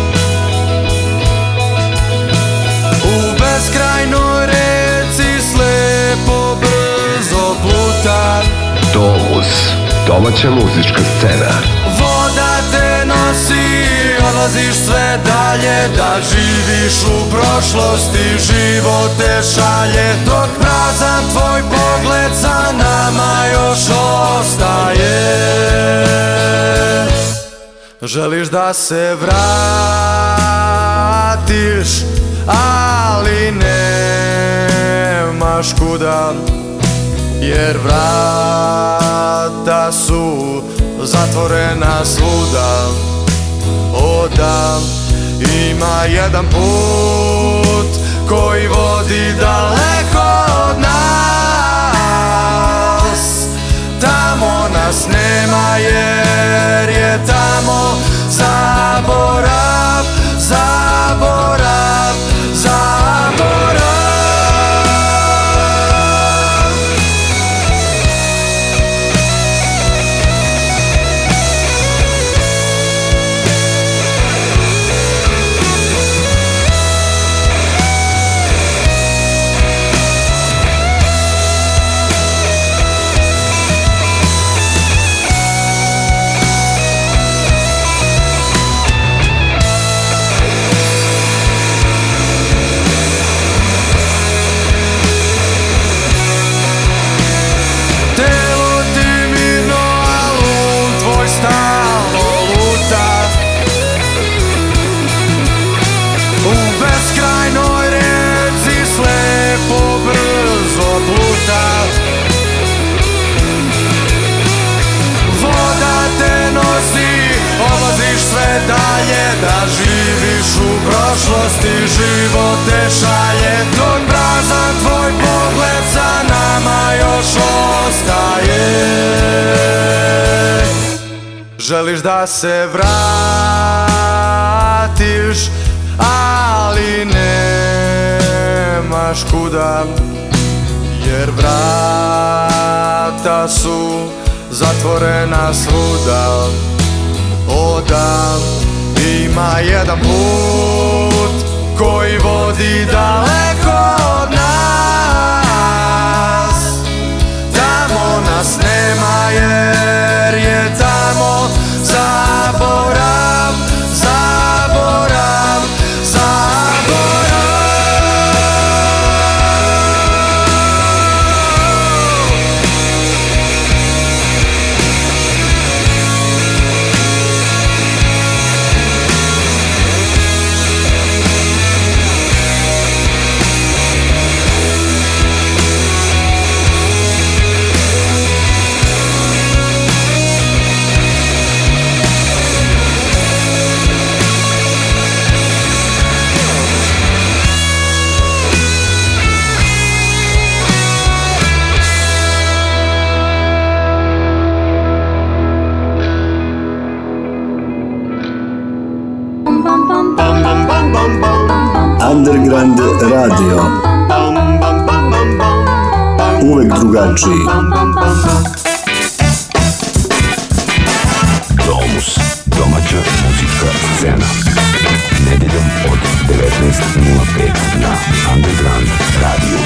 U beskrajnoj reci slepo brzo plutam Domus, domaća muzička scena Voda te nosi, odlaziš sve dalje Da živiš u prošlosti, život te šalje Dok prazan tvoj pogled za nama još ostaje Želiš da se vratiš, ali nemaš kuda Jer vrata su zatvorena svuda O ima jedan put koji vodi daleko od nas nas nema jer je tamo zaborav, zaborav Želiš da se vratiš Ali nemaš kuda Jer vrata su zatvorena svuda Oda ima jedan put koji vodi daleko od radio. Uvek drugačiji. Domus. Domaća muzička scena. Nedeljom od 19.05 na Underground Radio.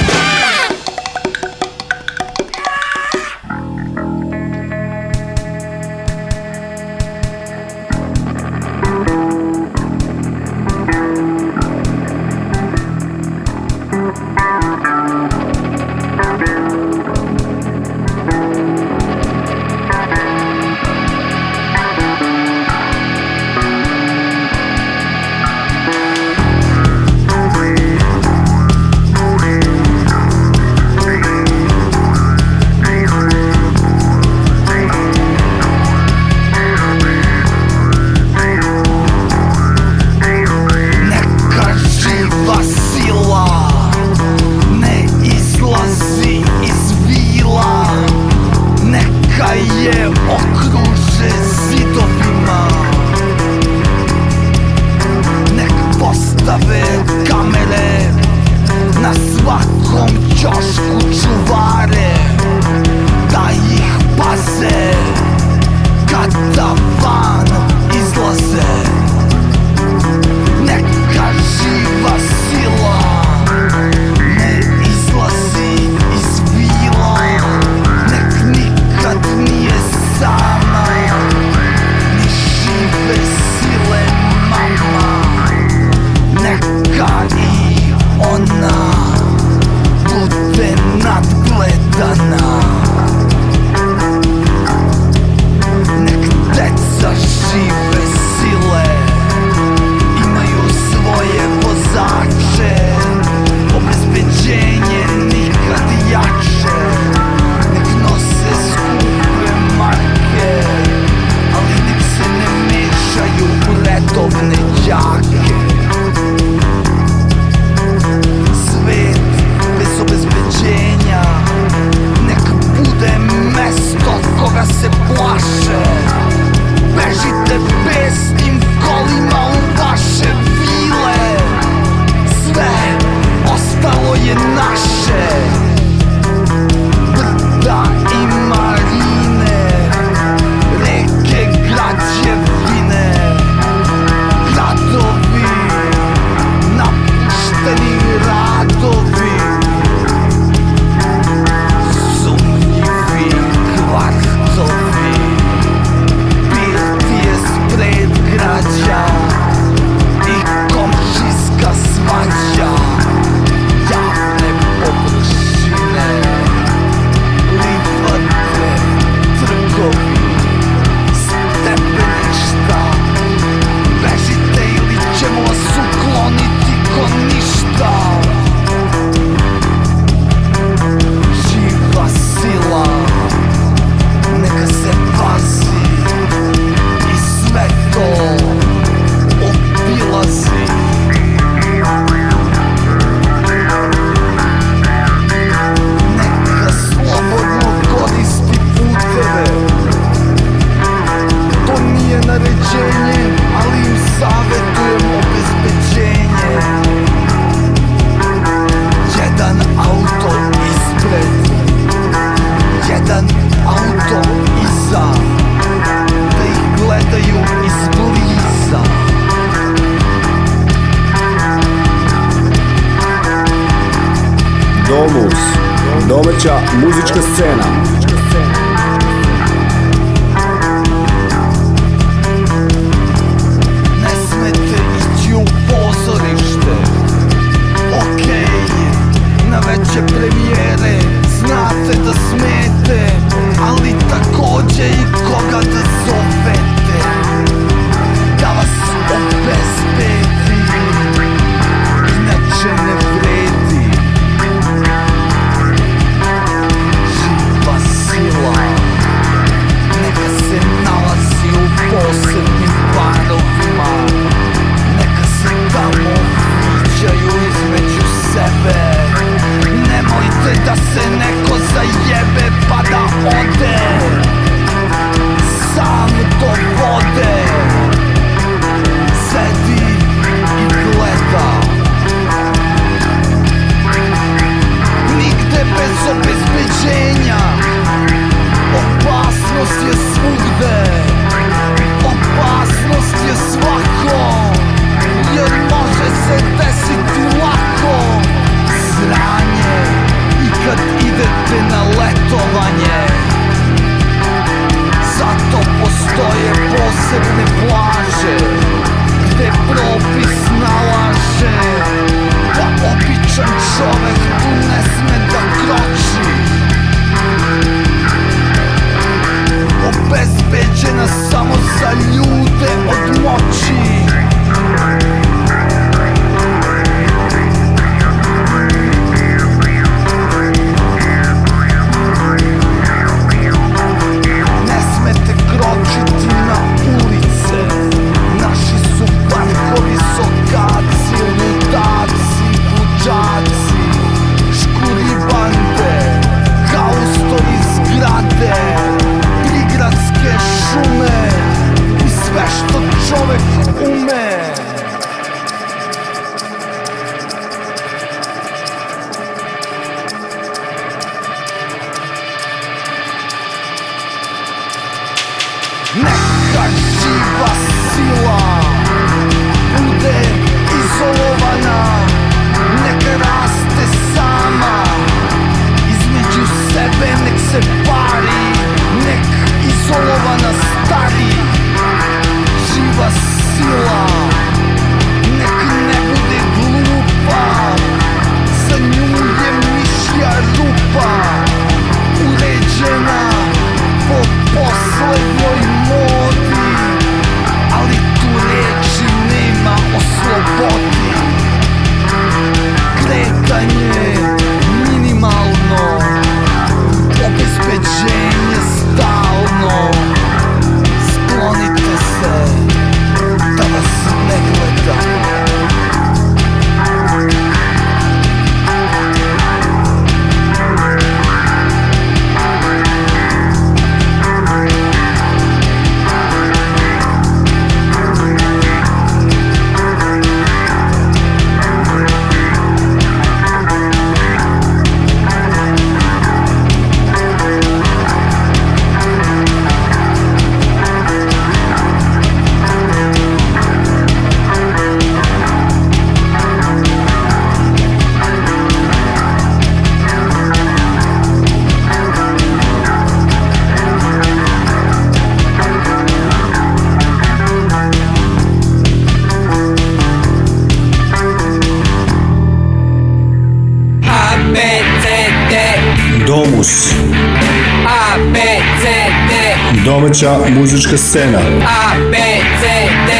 muzička scena. A, B, C, D.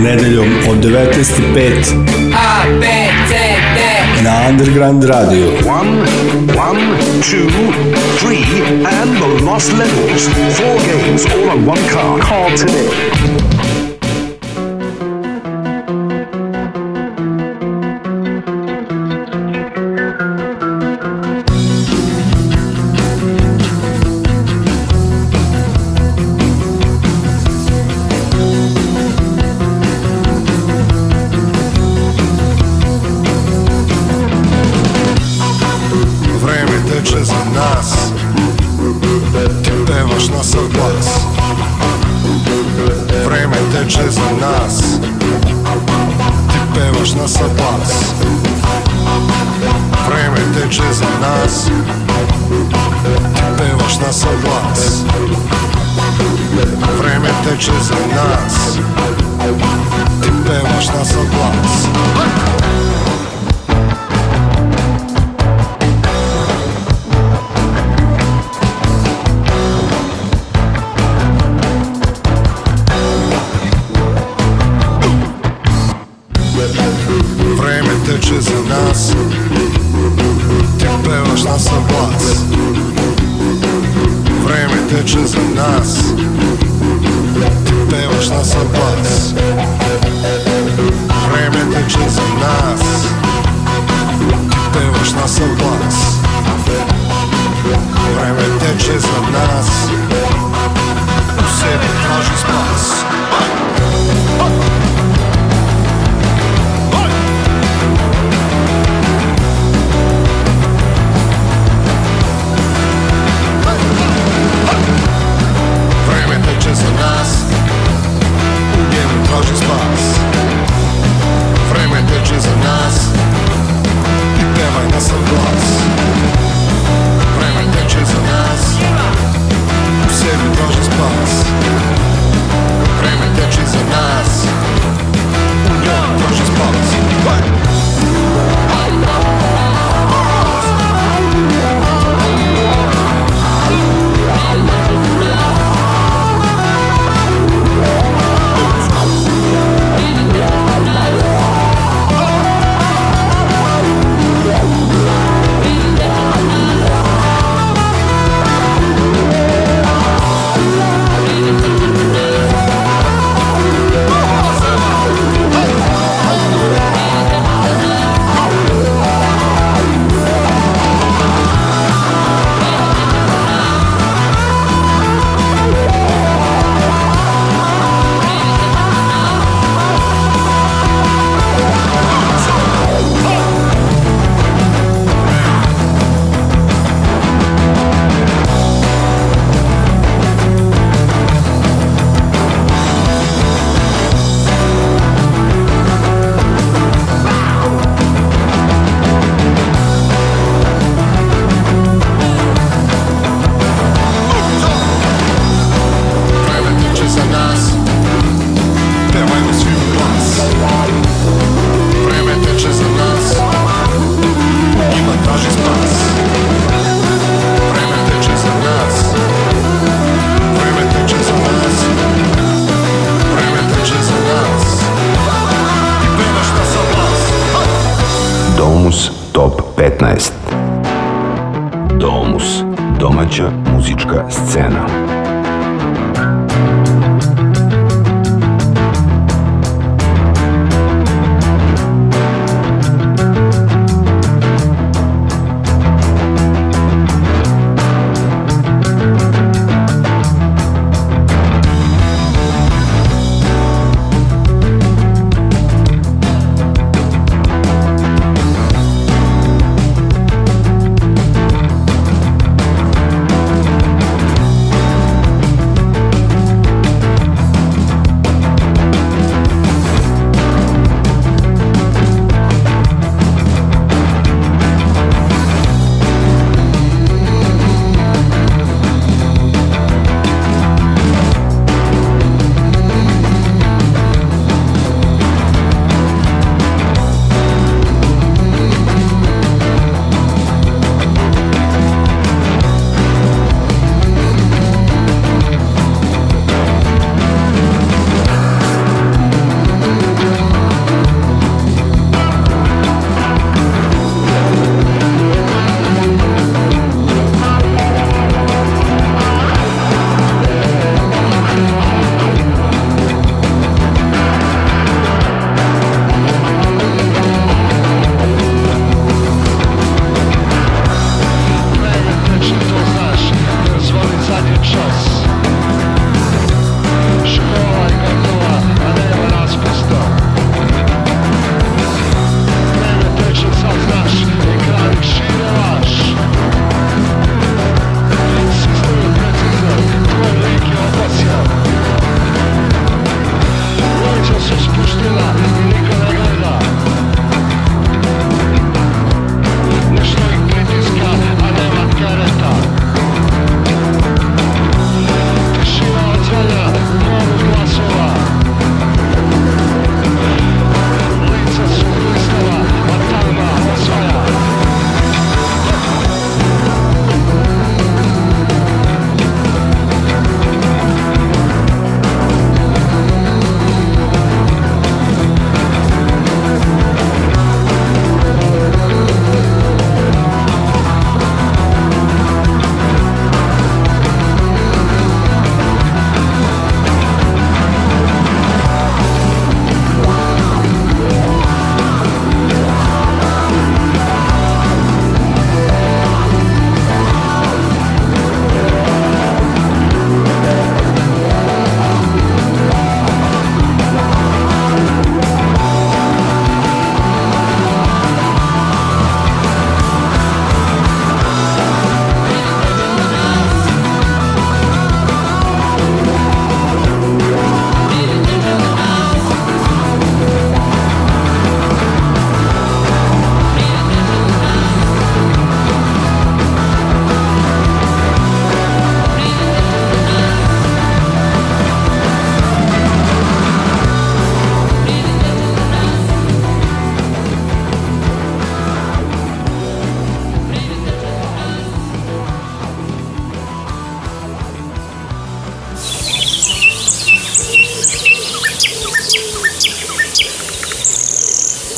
Nedeljom od 19.05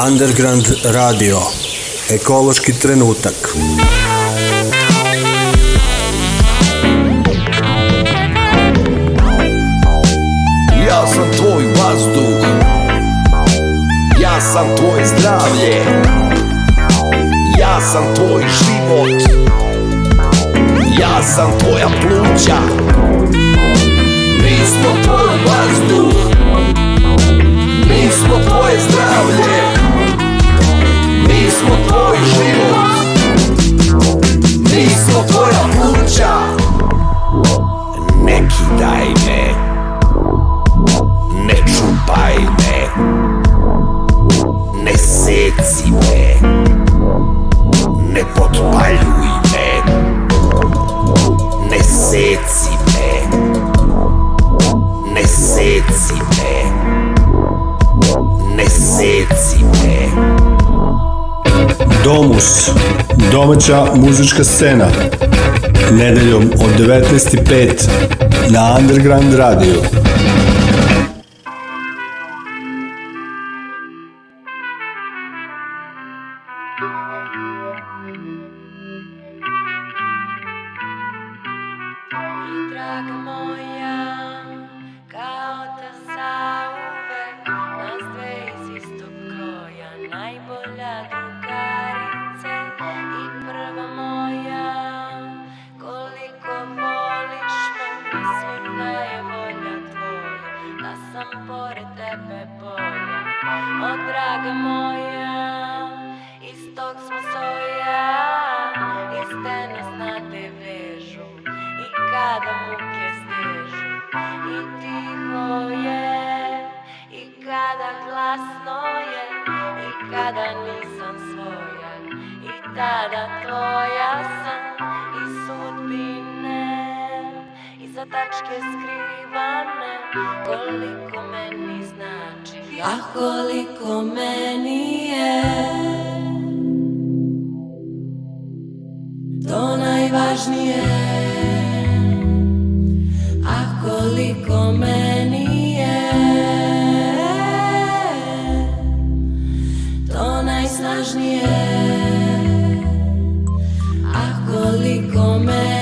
Underground Radio. Ekološki trenutak. Ja sam tvoj vazduh. Ja sam tvoje zdravlje. Ja sam tvoj život. Ja sam tvoja pluća. Mi smo tvoj vazduh. Domus, domaća muzička scena, nedeljom od 19.05 na Underground Radio. Draga moja draga moja Iz tog smo soja I nas na te vežu I kada muke stežu I tiho je I kada glasno je I kada nisam svoja I tada tvoja sam I sudbine I za tačke skrivane Koliko meni znaš A koliko meni je To najvažnije A koliko meni je To najsnažnije A koliko meni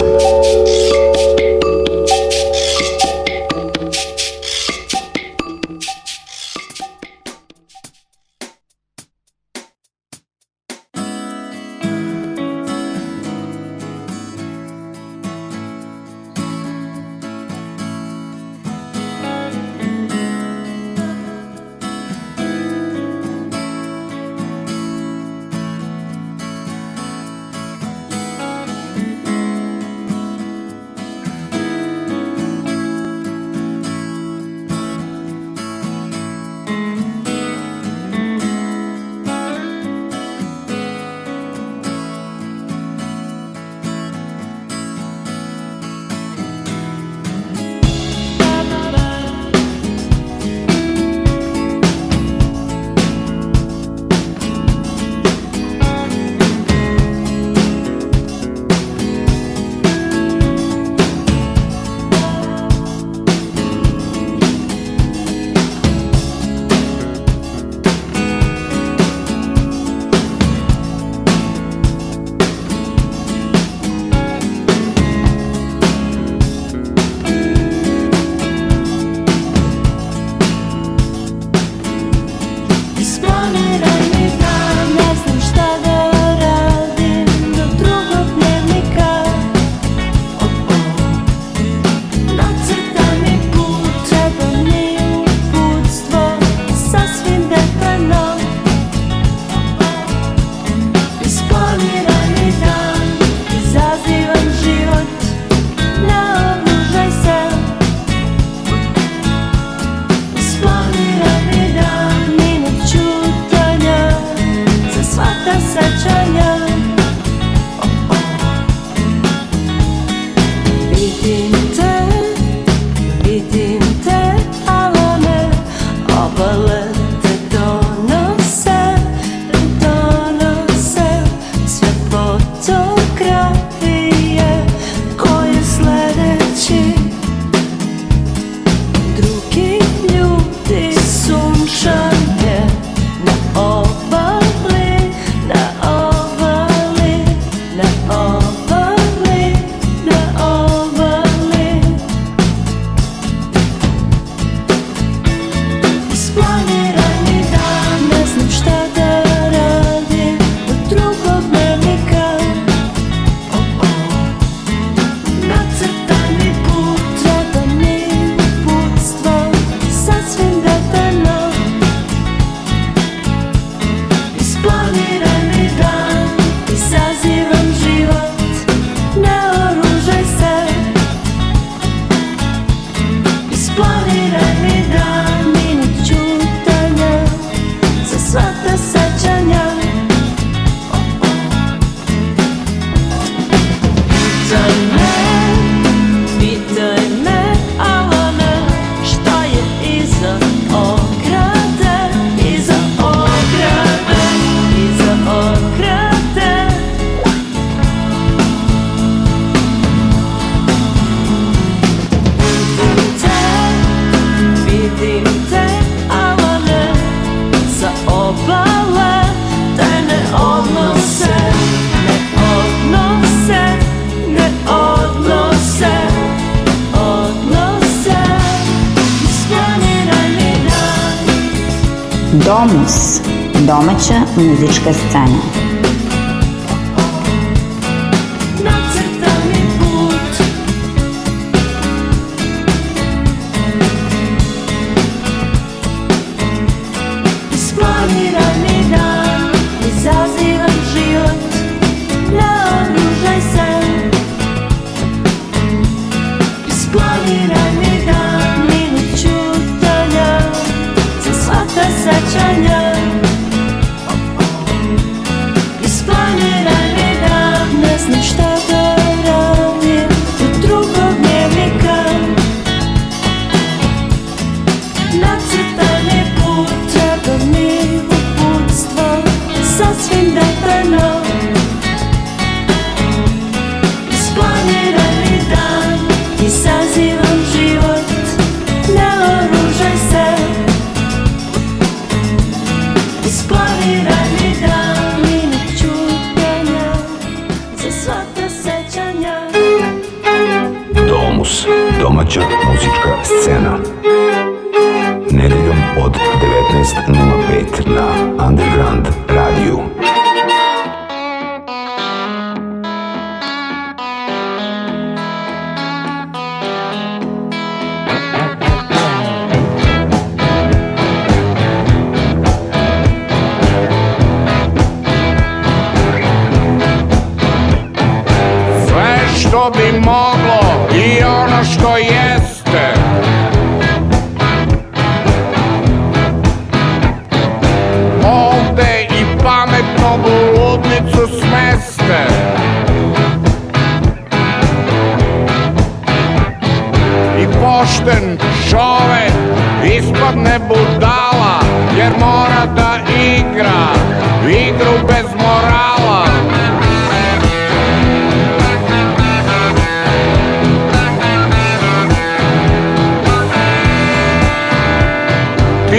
time.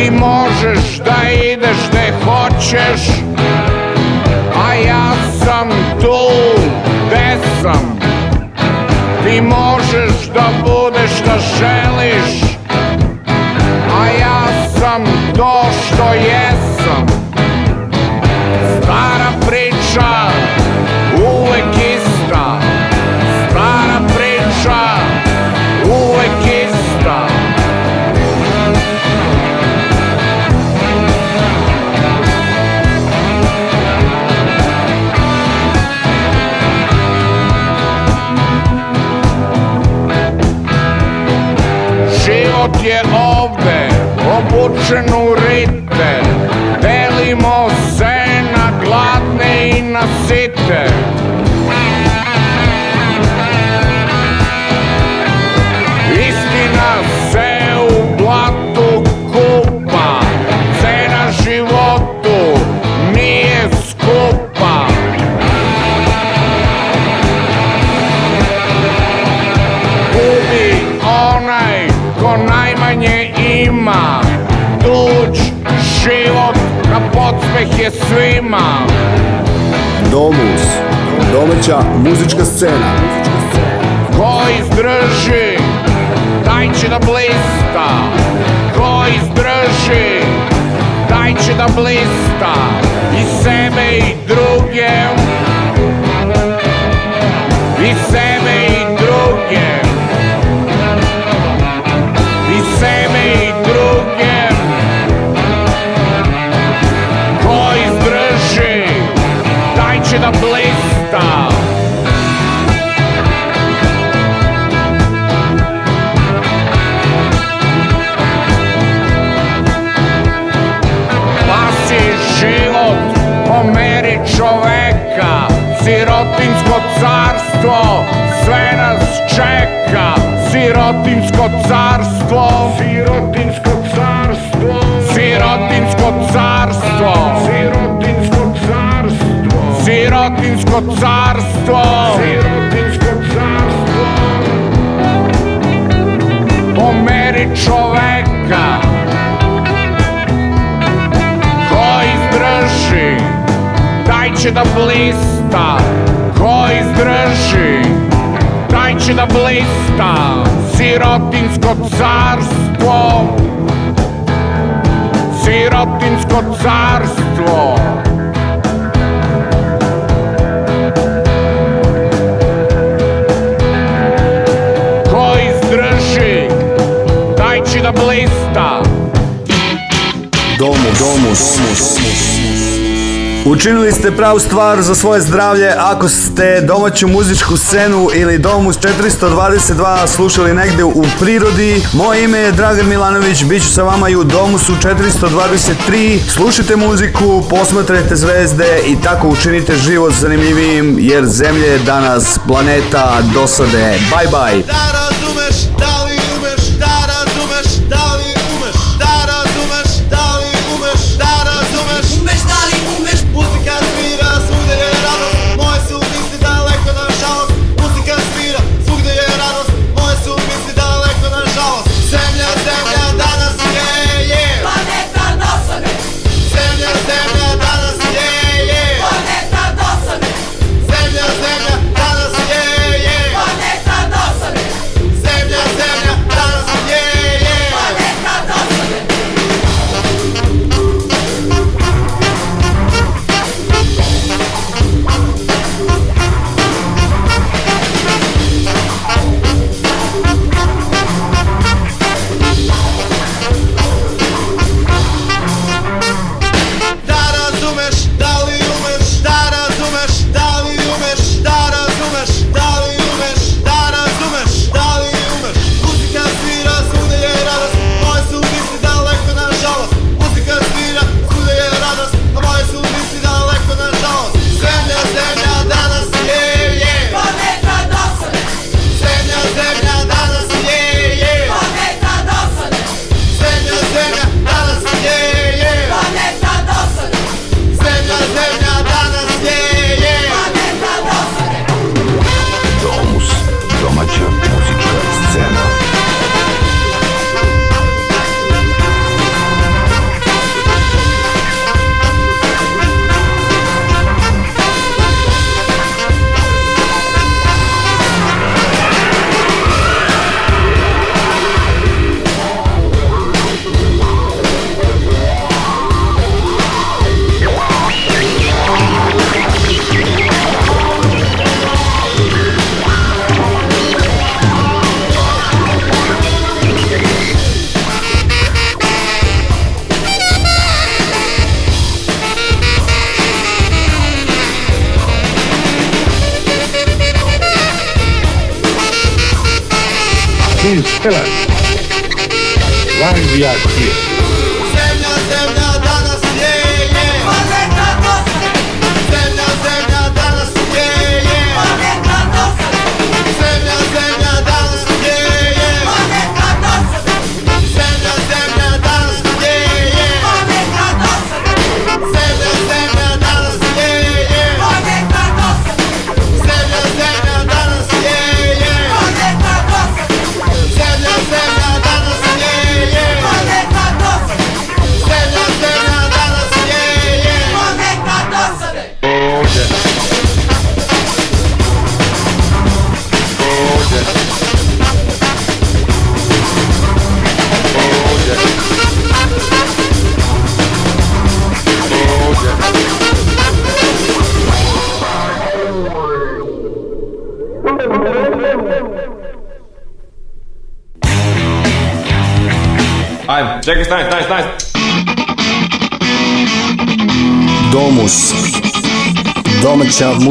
Ti možeš da ideš gde hoćeš A ja sam tu gde sam Ti možeš prašenu rite Delimo se na gladne i na site je svima Domus Domaća muzička scena Ko izdrži Taj će da blista Ko izdrži Taj će da blista I sebe i druge hoće da blista Pasi život pomeri čoveka Sirotinsko carstvo sve nas čeka Sirotinsko carstvo Sirotinsko carstvo Sirotinsko carstvo Sirotinsko carstvo carstvo Sirotinsko carstvo Pomeri čoveka Ko izdrži Taj će da blista Ko izdrži Taj će da blista Sirotinsko carstvo Sirotinsko carstvo da blista. Domus, domus, domus. Učinili ste pravu stvar za svoje zdravlje ako ste domaću muzičku scenu ili Domus 422 slušali negde u prirodi. Moje ime je Dragan Milanović, bit ću sa vama i u Domusu 423. Slušajte muziku, posmatrajte zvezde i tako učinite život zanimljivim jer zemlje je danas planeta dosade. Bye bye! Da